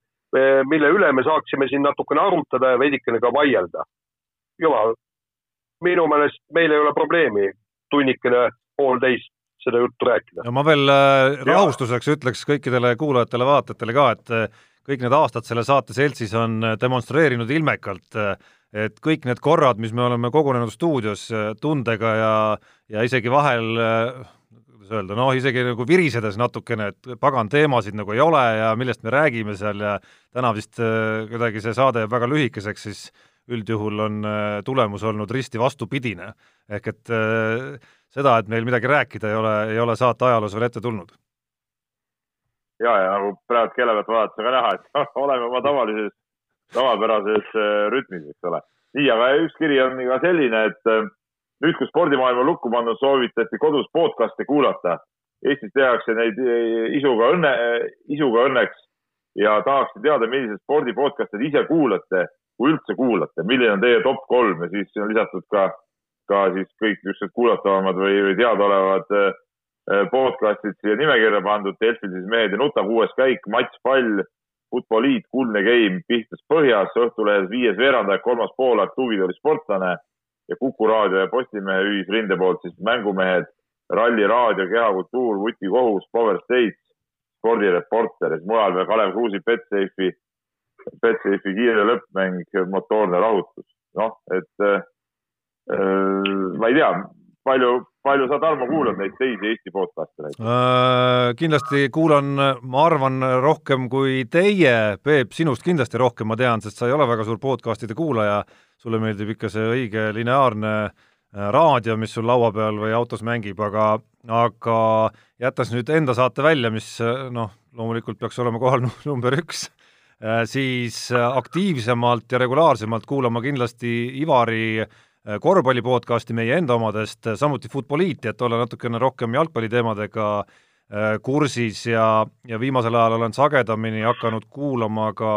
mille üle me saaksime siin natukene arutada ja veidikene ka vaielda. jumal, minu meelest meil ei ole probleemi tunnikene, poolteist seda juttu rääkida. no ma veel äh, rahustuseks ütleks kõikidele kuulajatele-vaatajatele ka, et äh, kõik need aastad selle saate seltsis on äh, demonstreerinud ilmekalt, et kõik need korrad, mis me oleme kogunenud stuudios tundega ja, ja isegi vahel kuidas öelda, noh, isegi nagu virisedes natukene, et pagan, teemasid nagu ei ole ja millest me räägime seal ja täna vist kuidagi see saade jääb väga lühikeseks, siis üldjuhul on tulemus olnud risti vastupidine. ehk et äh, seda, et meil midagi rääkida ei ole, ei ole saate ajaloos veel ette tulnud. Ja, ja nagu praegu kella pealt vaadates on ka näha, et oleme oma tavalises, tavapärases äh, rütmis, eks ole. nii, aga üks kiri on ka selline, et äh, nüüd, kui spordimaailma lukku pandud, soovitati kodus podcast'e kuulata. Eestis tehakse neid äh, isuga õnne, isuga õnneks ja tahaksin teada, milliseid spordi podcast'e te ise kuulate, kui üldse kuulate, milline on teie top kolm ja siis on lisatud ka ka siis kõik niisugused kuulatavamad või, või teadaolevad äh, podcast'id siia nimekirja pandud. Delfil siis Mehed ei nuta, kuues käik, Mats Pall, Futboliit, kuldne game, Pihtas põhjas, Õhtulehes viies veerandaja, kolmas poolaeg, tugitooli sportlane ja Kuku raadio ja Postimehe ühisrinde poolt siis mängumehed, Ralli raadio, Kehakultuur, Vutikohus, Power States, spordireporter ja siis mujal veel Kalev Kruusi, Betsafe'i, Betsafe'i kiire lõppmäng, motoorne rahutus. noh, et äh, Äh, ma ei tea, palju, palju sa, Tarmo, kuulad neid teisi Eesti podcast'e näiteks äh,? kindlasti kuulan, ma arvan, rohkem kui teie, Peep, sinust kindlasti rohkem, ma tean, sest sa ei ole väga suur podcast'ide kuulaja, sulle meeldib ikka see õige lineaarne äh, raadio, mis sul laua peal või autos mängib, aga, aga jättes nüüd enda saate välja, mis äh, noh, loomulikult peaks olema kohal number üks, siis aktiivsemalt ja regulaarsemalt kuulama kindlasti Ivari äh, korvpalli podcasti meie enda omadest, äh, samuti Futboliiti, et olla natukene rohkem jalgpalliteemadega äh, kursis ja, ja viimasel ajal olen sagedamini hakanud kuulama ka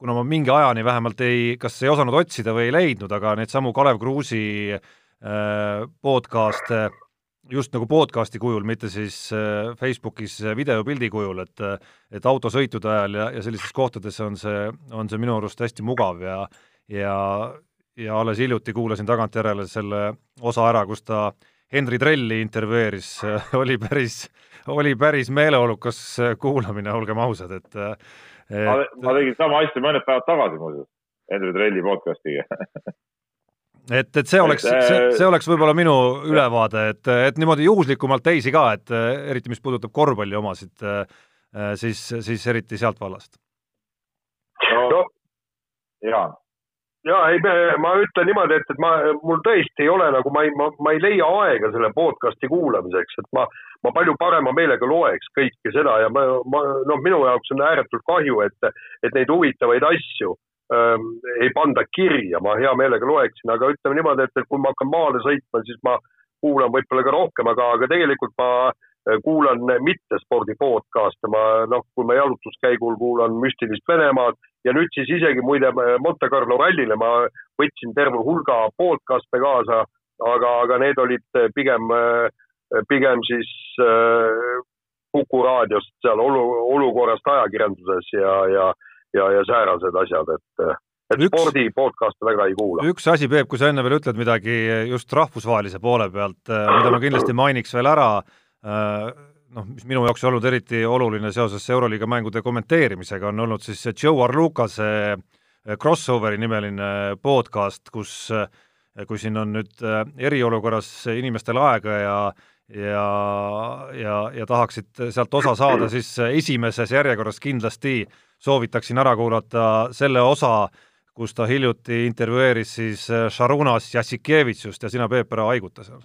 kuna ma mingi ajani vähemalt ei, kas ei osanud otsida või ei leidnud, aga neid samu Kalev Kruusi podcast'e just nagu podcasti kujul, mitte siis Facebookis videopildi kujul, et et autosõitude ajal ja, ja sellistes kohtades on see, on see minu arust hästi mugav ja ja ja alles hiljuti kuulasin tagantjärele selle osa ära, kus ta Henri Trelli intervjueeris, oli päris, oli päris meeleolukas kuulamine, olgem ausad, et et.... ma tegin sama asja mõned päevad tagasi muuseas, Henry Trelli podcastiga. Et, et see oleks, see, äh, see oleks võib-olla minu ülevaade, et, et niimoodi juhuslikumalt teisi ka, et eriti mis puudutab korvpalli omasid, siis, siis eriti sealt vallast. no Jaan ja ei, ma ütlen niimoodi, et, et ma, mul tõesti ei ole nagu, ma ei, ma, ma ei leia aega selle podcast'i kuulamiseks, et ma, ma palju parema meelega loeks kõike seda ja ma, ma, noh, minu jaoks on ääretult kahju, et, et neid huvitavaid asju ähm, ei panda kirja, ma hea meelega loeksin, aga ütleme niimoodi, et, kui ma hakkan maale sõitma, siis ma kuulan võib-olla ka rohkem, aga, aga tegelikult ma Äh, kuulan mittespordi podcast'e, ma noh, kui ma jalutuskäigul kuulan müstilist Venemaad ja nüüd siis isegi muide Monte Carlo rallile ma võtsin terve hulga podcast'e kaasa, aga, aga need olid pigem, pigem siis äh, Kuku raadiost seal olu, olukorrast ajakirjanduses ja, ja, ja, ja säärased asjad, et et üks, spordi podcast'e väga ei kuula. üks asi, Peep, kui sa enne veel ütled midagi just rahvusvahelise poole pealt, äh, mida ma kindlasti mainiks veel ära, Äh, noh, mis minu jaoks olnud eriti oluline seoses Euroliiga mängude kommenteerimisega, on olnud siis see Joe Arlukase äh, Crossoveri nimeline podcast, kus äh, kui siin on nüüd eriolukorras inimestel aega ja ja, ja, ja tahaksid sealt osa saada, siis esimeses järjekorras kindlasti soovitaksin ära kuulata selle osa, kus ta hiljuti intervjueeris siis Šarunas Jassikevitšust ja sina, Peep, ära haiguta seal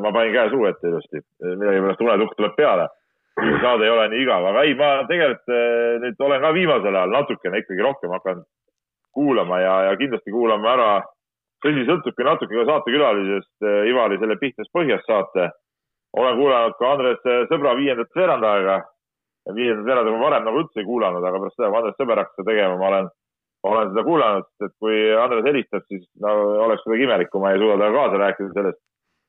ma panin käe suu ette ilusti, millegipärast unetukk tuleb peale. saade ei ole nii igav, aga ei, ma tegelikult äh, nüüd olen ka viimasel ajal natukene ikkagi rohkem hakanud kuulama ja, ja kindlasti kuulame ära. tõsi, sõltubki natuke ka saatekülalisest, äh, Ivari selle Pihtas põhjas saate. olen kuulanud ka Andres Sõbra viiendat veerandaega. viiendat veerandaga ma varem nagu üldse ei kuulanud, aga pärast seda, kui Andres Sõber hakkas seda tegema, ma olen, olen seda kuulanud, et kui Andres helistab, siis no oleks kuidagi imelik, kui ma ei suuda temaga kaasa rääkida sellest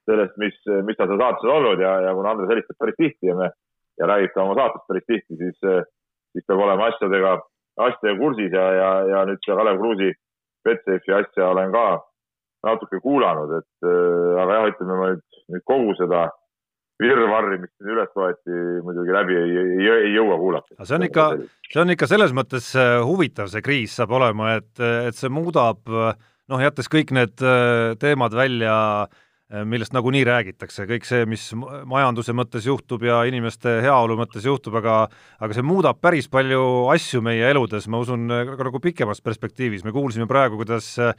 sellest, mis, mis tal seal saates on olnud ja, ja kuna Andres helistab päris tihti ja me ja räägib ka oma saatest päris tihti, siis, siis peab olema asjadega, asjadega kursis ja, ja, ja nüüd seda Kalev Kruusi Betsafe'i asja olen ka natuke kuulanud, et äh, aga jah, ütleme ma nüüd, nüüd kogu seda virvarri, mis siin üles loeti, muidugi läbi ei, ei, ei jõua kuulata. see on ikka, see on ikka selles mõttes äh, huvitav, see kriis saab olema, et, et see muudab noh, jättes kõik need äh, teemad välja Äh, millest nagunii räägitakse, kõik see, mis majanduse mõttes juhtub ja inimeste heaolu mõttes juhtub, aga aga see muudab päris palju asju meie eludes, ma usun, ka nagu pikemas perspektiivis, me kuulsime praegu, kuidas äh,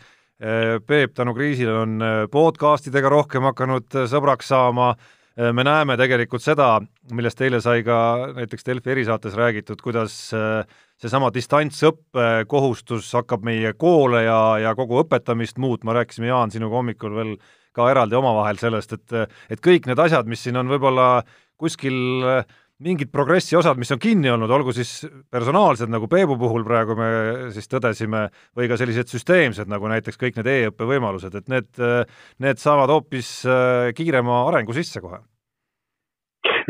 Peep tänu kriisile on äh, podcastidega rohkem hakanud sõbraks saama, me näeme tegelikult seda, millest eile sai ka näiteks Delfi erisaates räägitud, kuidas seesama distantsõppe kohustus hakkab meie koole ja, ja kogu õpetamist muutma, rääkisime, Jaan, sinuga hommikul veel ka eraldi omavahel sellest, et et kõik need asjad, mis siin on võib-olla kuskil mingid progressi osad, mis on kinni olnud, olgu siis personaalsed, nagu Peebu puhul praegu me siis tõdesime, või ka sellised süsteemsed, nagu näiteks kõik need e-õppe võimalused, et need, need saavad hoopis äh, kiirema arengu sisse kohe.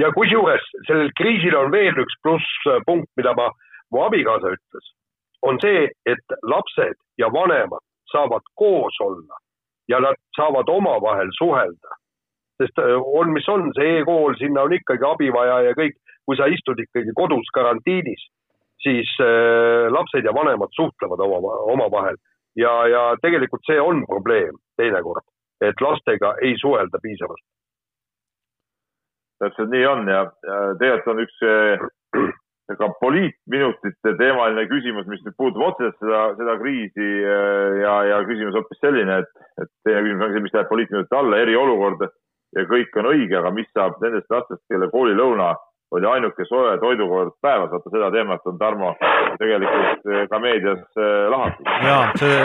ja kusjuures sellel kriisil on veel üks plusspunkt, mida ma, mu abikaasa ütles, on see, et lapsed ja vanemad saavad koos olla ja nad saavad omavahel suhelda. sest äh, on, mis on, see e-kool, sinna on ikkagi abi vaja ja kõik, kui sa istud ikkagi kodus karantiinis, siis äh, lapsed ja vanemad suhtlevad oma, omavahel ja, ja tegelikult see on probleem teinekord, et lastega ei suhelda piisavalt. täpselt nii on ja, tegelikult on üks äh, ka poliitminutite teemaline küsimus, mis nüüd puudutab otseselt seda, seda kriisi äh, ja, ja küsimus hoopis selline, et, et teine küsimus ongi see, mis läheb poliitminutite alla, eriolukord ja kõik on õige, aga mis saab nendest lastest, kelle koolilõuna oli ainuke soe toidukord päevas, vaata seda teemat on Tarmo tegelikult äh, ka meedias äh, lahatud. jaa, see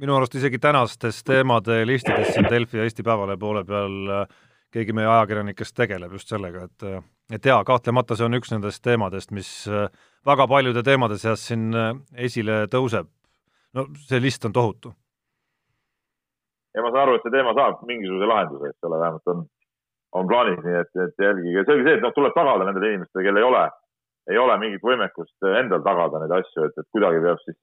minu arust isegi tänastes teemade listides siin Delfi ja Eesti Päevalehe poole peal keegi meie ajakirjanikest tegeleb just sellega, et et jaa, kahtlemata see on üks nendest teemadest, mis äh, väga paljude teemade seas siin äh, esile tõuseb. no see list on tohutu. ja ma saan aru, et see teema saab mingisuguse lahenduse, eks ole, vähemalt on, on plaanis, nii et, et jälgige, selge see, et noh, tuleb tagada nendele inimestele, kellel ei ole, ei ole mingit võimekust endal tagada neid asju, et, et kuidagi peab siis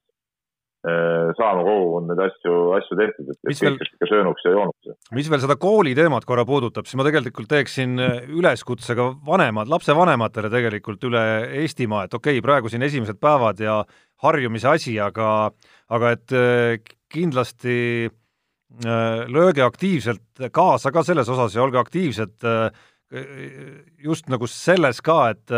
saama kogukond neid asju, asju tehtud, et kõik veel... ikka söönuks ja joonuks. mis veel seda kooli teemat korra puudutab, siis ma tegelikult teeksin äh, üleskutse ka vanemad, lapsevanematele tegelikult üle Eestimaa, et okei okay,, praegu siin esimesed päevad ja harjumise asi, aga aga et äh, kindlasti lööge aktiivselt kaasa ka selles osas ja olge aktiivsed just nagu selles ka, et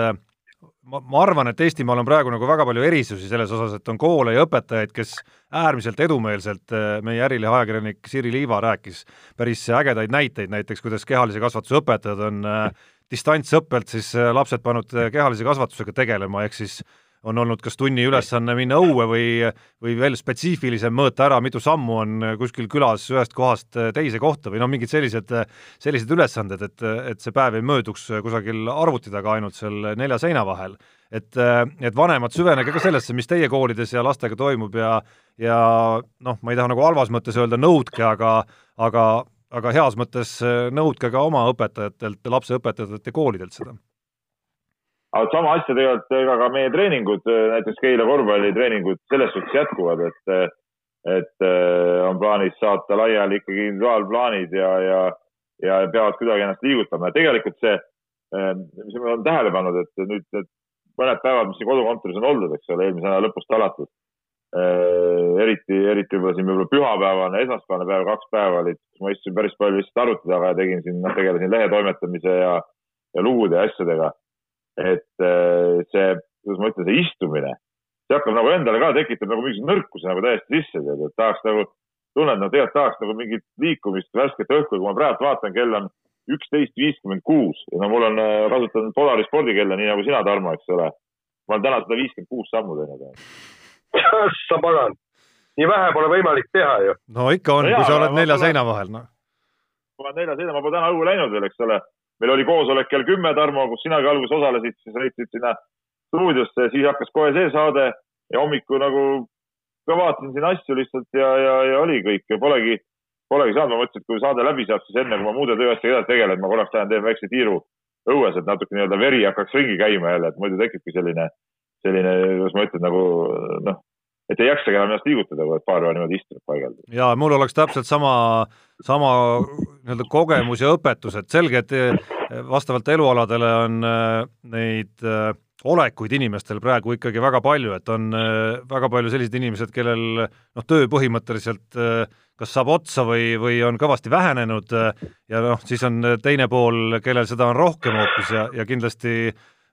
ma, ma arvan, et Eestimaal on praegu nagu väga palju erisusi selles osas, et on koole ja õpetajaid, kes äärmiselt edumeelselt, äh, meie ärilehe ajakirjanik Siri Liiva rääkis päris ägedaid näiteid, näiteks kuidas kehalise kasvatuse õpetajad on äh, distantsõppelt siis äh, lapsed pannud kehalise kasvatusega tegelema, ehk siis on olnud kas tunni ülesanne minna õue või, või veel spetsiifilisem mõõta ära, mitu sammu on kuskil külas ühest kohast teise kohta või noh, mingid sellised, sellised ülesanded, et, et see päev ei mööduks kusagil arvuti taga ainult seal nelja seina vahel. et, et vanemad, süvenege ka sellesse, mis teie koolides ja lastega toimub ja ja noh, ma ei taha nagu halvas mõttes öelda nõudke, aga aga aga heas mõttes nõudke ka oma õpetajatelt, lapseõpetajatelt ja koolidelt seda aga sama asja tegelikult ega ka meie treeningud, näiteks Keila korvpallitreeningud selles suhtes jätkuvad, et, et äh, on plaanis saata laiali ikkagi individuaalplaanid ja, ja, ja peavad kuidagi ennast liigutama ja tegelikult see, äh, mis ma olen tähele pannud, et nüüd need mõned päevad, mis siin kodukontoris on oldud, eks ole, eelmise nädala lõpust alates äh,. eriti, eriti võib-olla siin võib-olla pühapäevane, esmaspäevane päev, kaks päeva olid, ma istusin päris palju lihtsalt arvuti taga ja tegin siin, noh, tegelesin lehe toimetamise ja, ja lugude ja asjadega et äh, see, kuidas ma ütlen, see istumine, see hakkab nagu endale ka tekitab nagu mingisuguse nõrkuse nagu täiesti sisse, tead, et tahaks nagu, tunned, no tegelikult tahaks nagu mingit liikumist, värsket õhku, kui ma praegu vaatan, kell on üksteist viiskümmend kuus ja no mul on äh, kasutanud Polari spordikella, nii nagu sina, Tarmo, eks ole. ma olen täna sada viiskümmend kuus sammu teinud. sa pagan, nii vähe pole võimalik teha ju. no ikka on no, kui sa oled nelja seina vahel, noh. ma olen nelja seina, ma pole täna õue läinud veel, eks ole meil oli koosolek kell kümme, Tarmo, kus sinagi alguses osalesid, siis sõitsid sinna stuudiosse, siis hakkas kohe see saade ja hommikul nagu ka vaatasin siin asju lihtsalt ja, ja, ja oli kõik ja polegi, polegi saanud, ma mõtlesin, et kui saade läbi saab, siis enne kui ma muude tööasjadega edasi tegelen, ma korraks lähen teen väikse tiiru õues, et natuke nii-öelda veri hakkaks ringi käima jälle, et muidu tekibki selline, selline, kuidas ma ütlen, nagu noh, et ei jaksagi enam ennast liigutada, kui paar päeva niimoodi istud paigal. ja mul oleks täpselt sama, sama nii-öelda kogemus ja õpetus, et selge, et eh, vastavalt elualadele on eh, neid eh, olekuid inimestel praegu ikkagi väga palju, et on väga palju sellised inimesed, kellel noh, töö põhimõtteliselt kas saab otsa või, või on kõvasti vähenenud ja noh, siis on teine pool, kellel seda on rohkem hoopis ja, ja kindlasti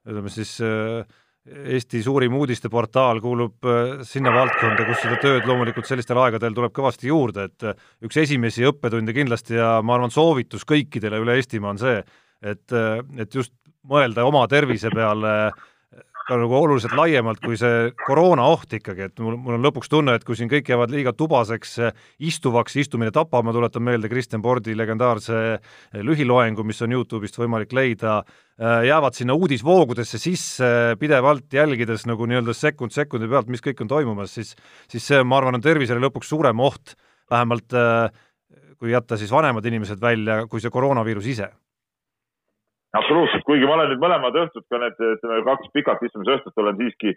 ütleme siis äh, Eesti suurim uudisteportaal kuulub äh, sinna valdkonda, kus seda tööd loomulikult sellistel aegadel tuleb kõvasti juurde, et äh, üks esimesi õppetunde kindlasti ja ma arvan, soovitus kõikidele üle Eestimaa on see, et, äh, et just mõelda oma tervise peale ka nagu oluliselt laiemalt kui see koroona oht ikkagi, et mul, mul on lõpuks tunne, et kui siin kõik jäävad liiga tubaseks istuvaks, istumine tapab, ma tuletan meelde Kristjan Pordi legendaarse lühiloengu, mis on Youtube'ist võimalik leida, jäävad sinna uudisvoogudesse sisse pidevalt, jälgides nagu nii-öelda sekund sekundi pealt, mis kõik on toimumas, siis siis see, ma arvan, on tervisele lõpuks suurem oht, vähemalt kui jätta siis vanemad inimesed välja, kui see koroonaviirus ise absoluutselt, kuigi ma olen nüüd mõlemad õhtud ka need, ütleme kaks pikat istumisõhtut olen siiski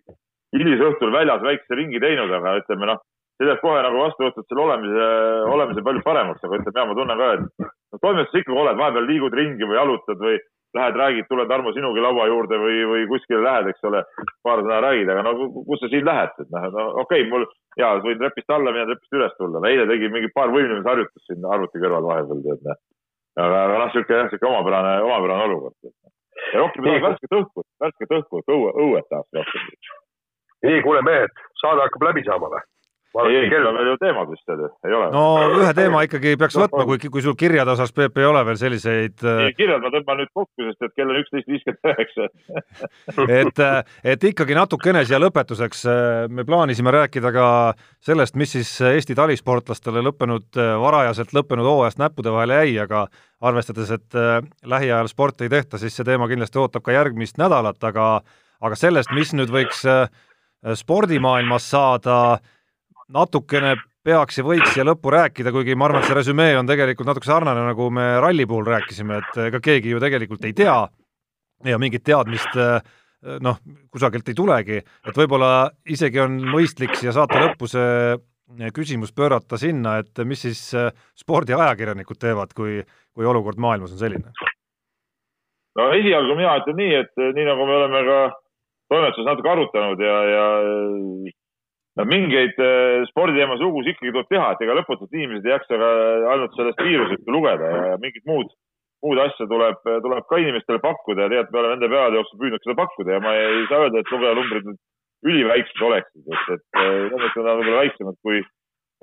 hilisõhtul väljas väikse ringi teinud, aga ütleme noh, see teeb kohe nagu vastu võtnud selle olemise, olemise palju paremaks, aga ütleme ja ma tunnen ka, et no toimetuses ikka oled, vahepeal liigud ringi või jalutad või lähed, räägid, tuled Tarmo sinugi laua juurde või, või kuskile lähed, eks ole, paar sõna räägid, aga no kus sa siin lähed, et noh, no okei okay,, mul ja võin trepist alla minna, trepist üles tulla, eile tegin mingi paar võimlemisharjutust siin arvuti kõrval vahepeal, tead, noh aga, aga noh, sihuke jah, sihuke omapärane, omapärane olukord. ja rohkem tahaks värsket õhku, värsket õhku, õue, õued tahaks rohkem. nii, kuule mehed, saade hakkab läbi saama või? Ei, ei, kell on veel ju teemad vist veel ju, ei ole? no ühe teema ikkagi peaks võtma, kui, kui sul kirjade osas, Peep, ei ole veel selliseid äh, ei, kirjad ma tõmban nüüd kokku, sest et kell on üksteist viiskümmend üheksa. et, äh, et ikkagi natukene siia lõpetuseks, äh, me plaanisime rääkida ka sellest, mis siis Eesti talisportlastele lõppenud, varajaselt lõppenud hooajast näppude vahele jäi, aga arvestades, et lähiajal sporti ei tehta, siis see teema kindlasti ootab ka järgmist nädalat, aga aga sellest, mis nüüd võiks spordimaailmas saada äh, natukene peaks ja võiks siia lõppu rääkida, kuigi ma arvan, et see resümee on tegelikult natuke sarnane, nagu me ralli puhul rääkisime, et ega keegi ju tegelikult ei tea ja mingit teadmist äh, noh, kusagilt ei tulegi, et võib-olla isegi on mõistlik siia saate lõppu see küsimus pöörata sinna, et mis siis spordiajakirjanikud teevad, kui, kui olukord maailmas on selline? no esialgu mina ütlen nii, et nii nagu me oleme ka toimetuses natuke arutanud ja, ja no mingeid äh, sporditeemalisi lugusid ikkagi tuleb teha, et ega lõputult inimesed ei jaksa ka ainult sellest viirusest lugeda ja mingit muud, muud asja tuleb, tuleb ka inimestele pakkuda ja tegelikult me oleme nende peade jooksul püüdnud seda pakkuda ja ma ei saa öelda, et lugejanumbrid nüüd üliväiksed oleksid, et, et õnneks nad on võib-olla väiksemad kui,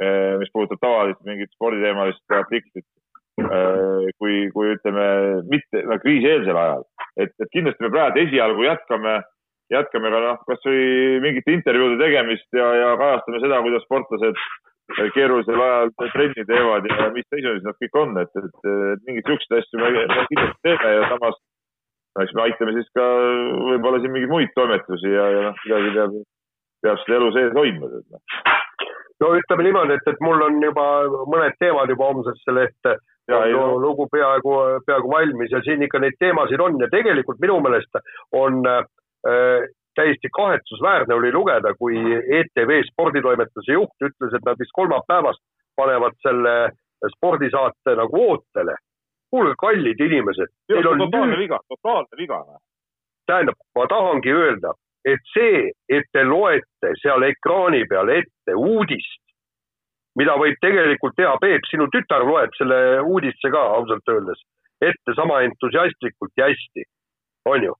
äh, mis puudutab tavalist mingit sporditeemalist artiklit, äh, kui, kui ütleme, mitte no, kriisieelsel ajal. et, et kindlasti me praegu esialgu jätkame jätkame ka noh, kasvõi mingite intervjuude tegemist ja, ja kajastame seda, kuidas sportlased keerulisel ajal trenni teevad ja mis seisundis nad kõik on, et, et, et mingeid siukseid asju me, me kindlasti teeme ja samas eks me aitame siis ka võib-olla siin mingeid muid toimetusi ja, ja noh, midagi peab, peab seda elu sees hoidma. noh no ütleme niimoodi, et, et mul on juba mõned teemad juba homsesse lehte ja no, no, lugu peaaegu, peaaegu valmis ja siin ikka neid teemasid on ja tegelikult minu meelest on Äh, täiesti kahetsusväärne oli lugeda, kui ETV sporditoimetuse juht ütles, et nad vist kolmapäevast panevad selle spordisaate nagu ootele. kuulge, kallid inimesed. totaalne viga, totaalne viga. tähendab, ma tahangi öelda, et see, et te loete seal ekraani peal ette uudist, mida võib tegelikult teha, Peep, sinu tütar loeb selle uudisse ka ausalt öeldes ette sama entusiastlikult ja hästi, on ju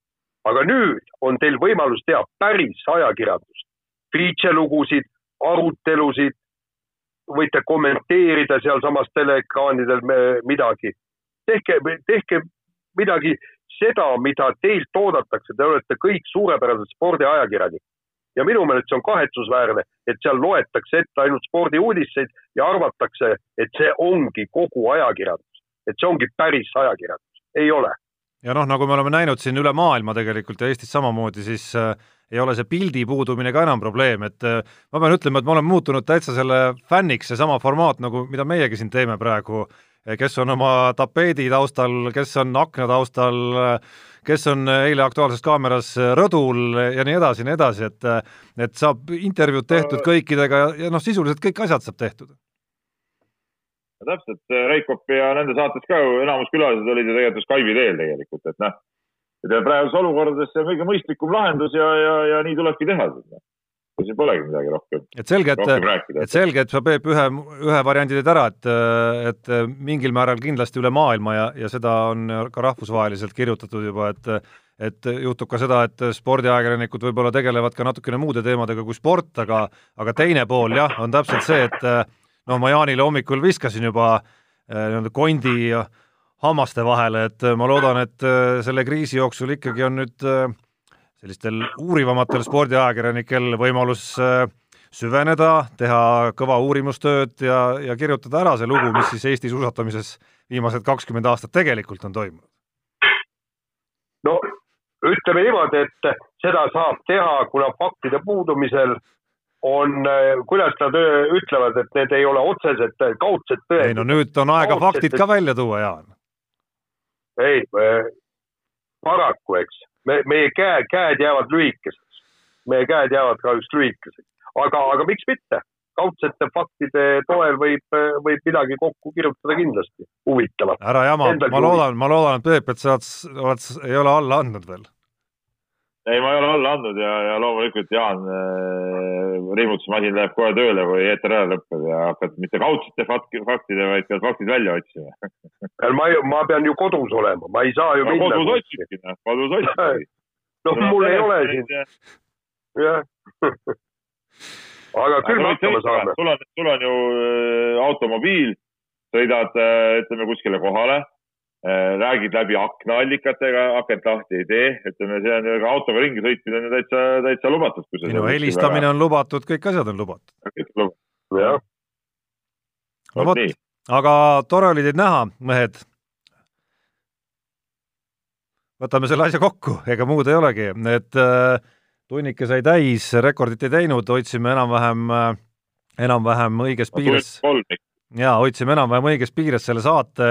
aga nüüd on teil võimalus teha päris ajakirjandust, feature-lugusid, arutelusid, võite kommenteerida sealsamas teleekraanidel midagi. tehke, tehke midagi seda, mida teilt oodatakse, te olete kõik suurepärased spordiajakirjanikud. ja minu meelest see on kahetsusväärne, et seal loetakse ette ainult spordiuudiseid ja arvatakse, et see ongi kogu ajakirjandus, et see ongi päris ajakirjandus, ei ole ja noh, nagu me oleme näinud siin üle maailma tegelikult ja Eestis samamoodi, siis äh, ei ole see pildi puudumine ka enam probleem, et äh, ma pean ütlema, et ma olen muutunud täitsa selle fänniks, seesama formaat nagu, mida meiegi siin teeme praegu, kes on oma tapeedi taustal, kes on akna taustal, kes on eile Aktuaalses Kaameras rõdul ja nii edasi ja nii edasi, et et saab intervjuud tehtud kõikidega ja, ja noh, sisuliselt kõik asjad saab tehtud täpselt, Reikop ja nende saates ka ju enamus külalised olid ju tegelikult Skype'i teel tegelikult, et noh, et praeguses olukordades see on kõige mõistlikum lahendus ja, ja, ja nii tulebki teha siis noh. siin polegi midagi rohkem. et selge, et, et selge, et sa Peep ühe, ühe variandi teed ära, et, et mingil määral kindlasti üle maailma ja, ja seda on ka rahvusvaheliselt kirjutatud juba, et et juhtub ka seda, et spordiajakirjanikud võib-olla tegelevad ka natukene muude teemadega kui sport, aga aga teine pool jah, on täpselt see, et no ma Jaanile hommikul viskasin juba äh, nii-öelda kondi hammaste vahele, et äh, ma loodan, et äh, selle kriisi jooksul ikkagi on nüüd sellistel uurivamatel spordiajakirjanikel võimalus süveneda, teha kõva uurimustööd ja, ja kirjutada ära see lugu, mis siis Eesti suusatamises viimased kakskümmend aastat tegelikult on toimunud. no ütleme niimoodi, et seda saab teha, kuna faktide puudumisel on, äh, kuidas nad äh, ütlevad, et need ei ole otsesed, äh, kaudsed tõed. ei no nüüd on aega kaudsed, faktid ka välja tuua, Jaan. ei, paraku, eks, me, meie käe, käed jäävad lühikeseks. meie käed jäävad kahjuks lühikeseks, aga, aga miks mitte? kaudsete faktide toel võib, võib midagi kokku kirjutada kindlasti, huvitavat. ära jama, ma loodan, ma loodan, et Peep, et sa oled, oled, ei ole alla andnud veel ei, ma ei ole alla andnud ja, ja loomulikult Jaan äh, riimutusmasin läheb kohe tööle, kui eeter ära lõpeb ja hakkad mitte kaudsete faktide, vaid pead faktid välja otsima ma, ma pean ju kodus olema, ma ei saa ju no, minna. kodus otsidki, noh, kodus otsidki. noh, mul ei ole siin. jah aga küll me hakkama saame. sul on, sul on ju äh, automobiil, sõidad, äh, ütleme kuskile kohale räägid läbi aknaallikatega, akent lahti ei tee, ütleme, see on ka autoga ringi sõitmine on ju täitsa, täitsa lubatud. ei no helistamine on lubatud, kõik asjad on lubatud. jah. no vot, aga tore oli teid näha, mehed. võtame selle asja kokku, ega muud ei olegi, et äh, tunnike sai täis, rekordit ei teinud, hoidsime enam-vähem äh,, enam-vähem õiges piires. Jaa, hoidsime enam-vähem õiges piires selle saate,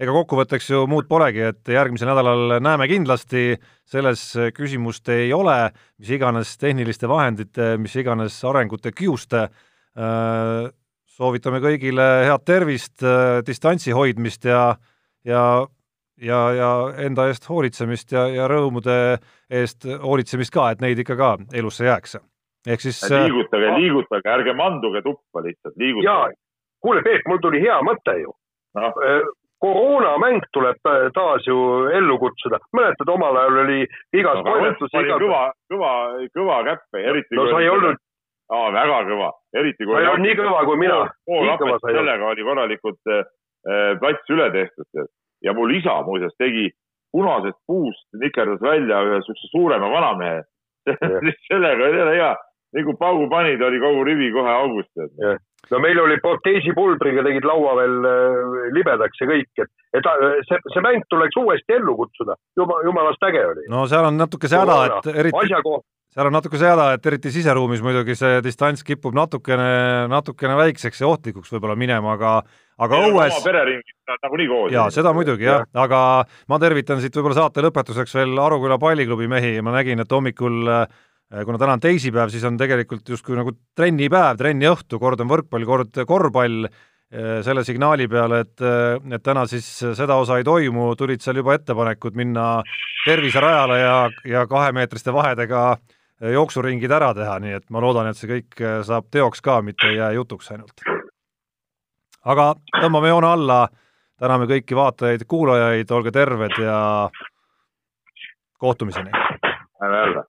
ega kokkuvõtteks ju muud polegi, et järgmisel nädalal näeme kindlasti, selles küsimust ei ole, mis iganes tehniliste vahendite, mis iganes arengute kiuste, soovitame kõigile head tervist, distantsi hoidmist ja ja ja, ja enda eest hoolitsemist ja, ja rõõmude eest hoolitsemist ka, et neid ikka ka elusse jääks. ehk siis liigutage, liigutage, ärge manduge tuppa lihtsalt, liigutage kuule, Peep, mul tuli hea mõte ju. No.. Äh, koroonamäng tuleb äh, taas ju ellu kutsuda, mäletad, omal ajal oli igas no, toimetus iga.... kõva, kõva, kõva käppe, eriti no sa ei olnud. aa, väga kõva, eriti kui. sa ei olnud nii kõva kui mina. sellega oli korralikult äh, plats üle tehtud ja mul isa muuseas tegi punasest puust, nikerdas välja ühe siukse suurema vanamehe. Sellega oli jälle hea, nii kui paugu panid, oli kogu rivi kohe august no meil oli proteesipulbriga tegid laua veel äh, libedaks ja kõik, et, et äh, see, see mäng tuleks uuesti ellu kutsuda. jumala, jumalast äge oli. no seal on natuke see häda, et eriti, seal on natuke see häda, et eriti siseruumis muidugi see distants kipub natukene, natukene väikseks ja ohtlikuks võib-olla minema, aga aga õues. pereringis nagunii koos. jaa, seda muidugi jah ja., aga ma tervitan siit võib-olla saate lõpetuseks veel Aruküla palliklubi mehi, ma nägin, et hommikul Äh, kuna täna on teisipäev, siis on tegelikult justkui nagu trennipäev, trenniõhtu, kord on võrkpall, kord korvpall, äh, selle signaali peale, et, äh, et täna siis seda osa ei toimu, tulid seal juba ettepanekud minna terviserajale ja, ja kahemeetriste vahedega jooksuringid ära teha, nii et ma loodan, et see kõik saab teoks ka, mitte ei jää jutuks ainult. aga tõmbame joone alla, täname kõiki vaatajaid-kuulajaid, olge terved ja kohtumiseni! näeme jälle!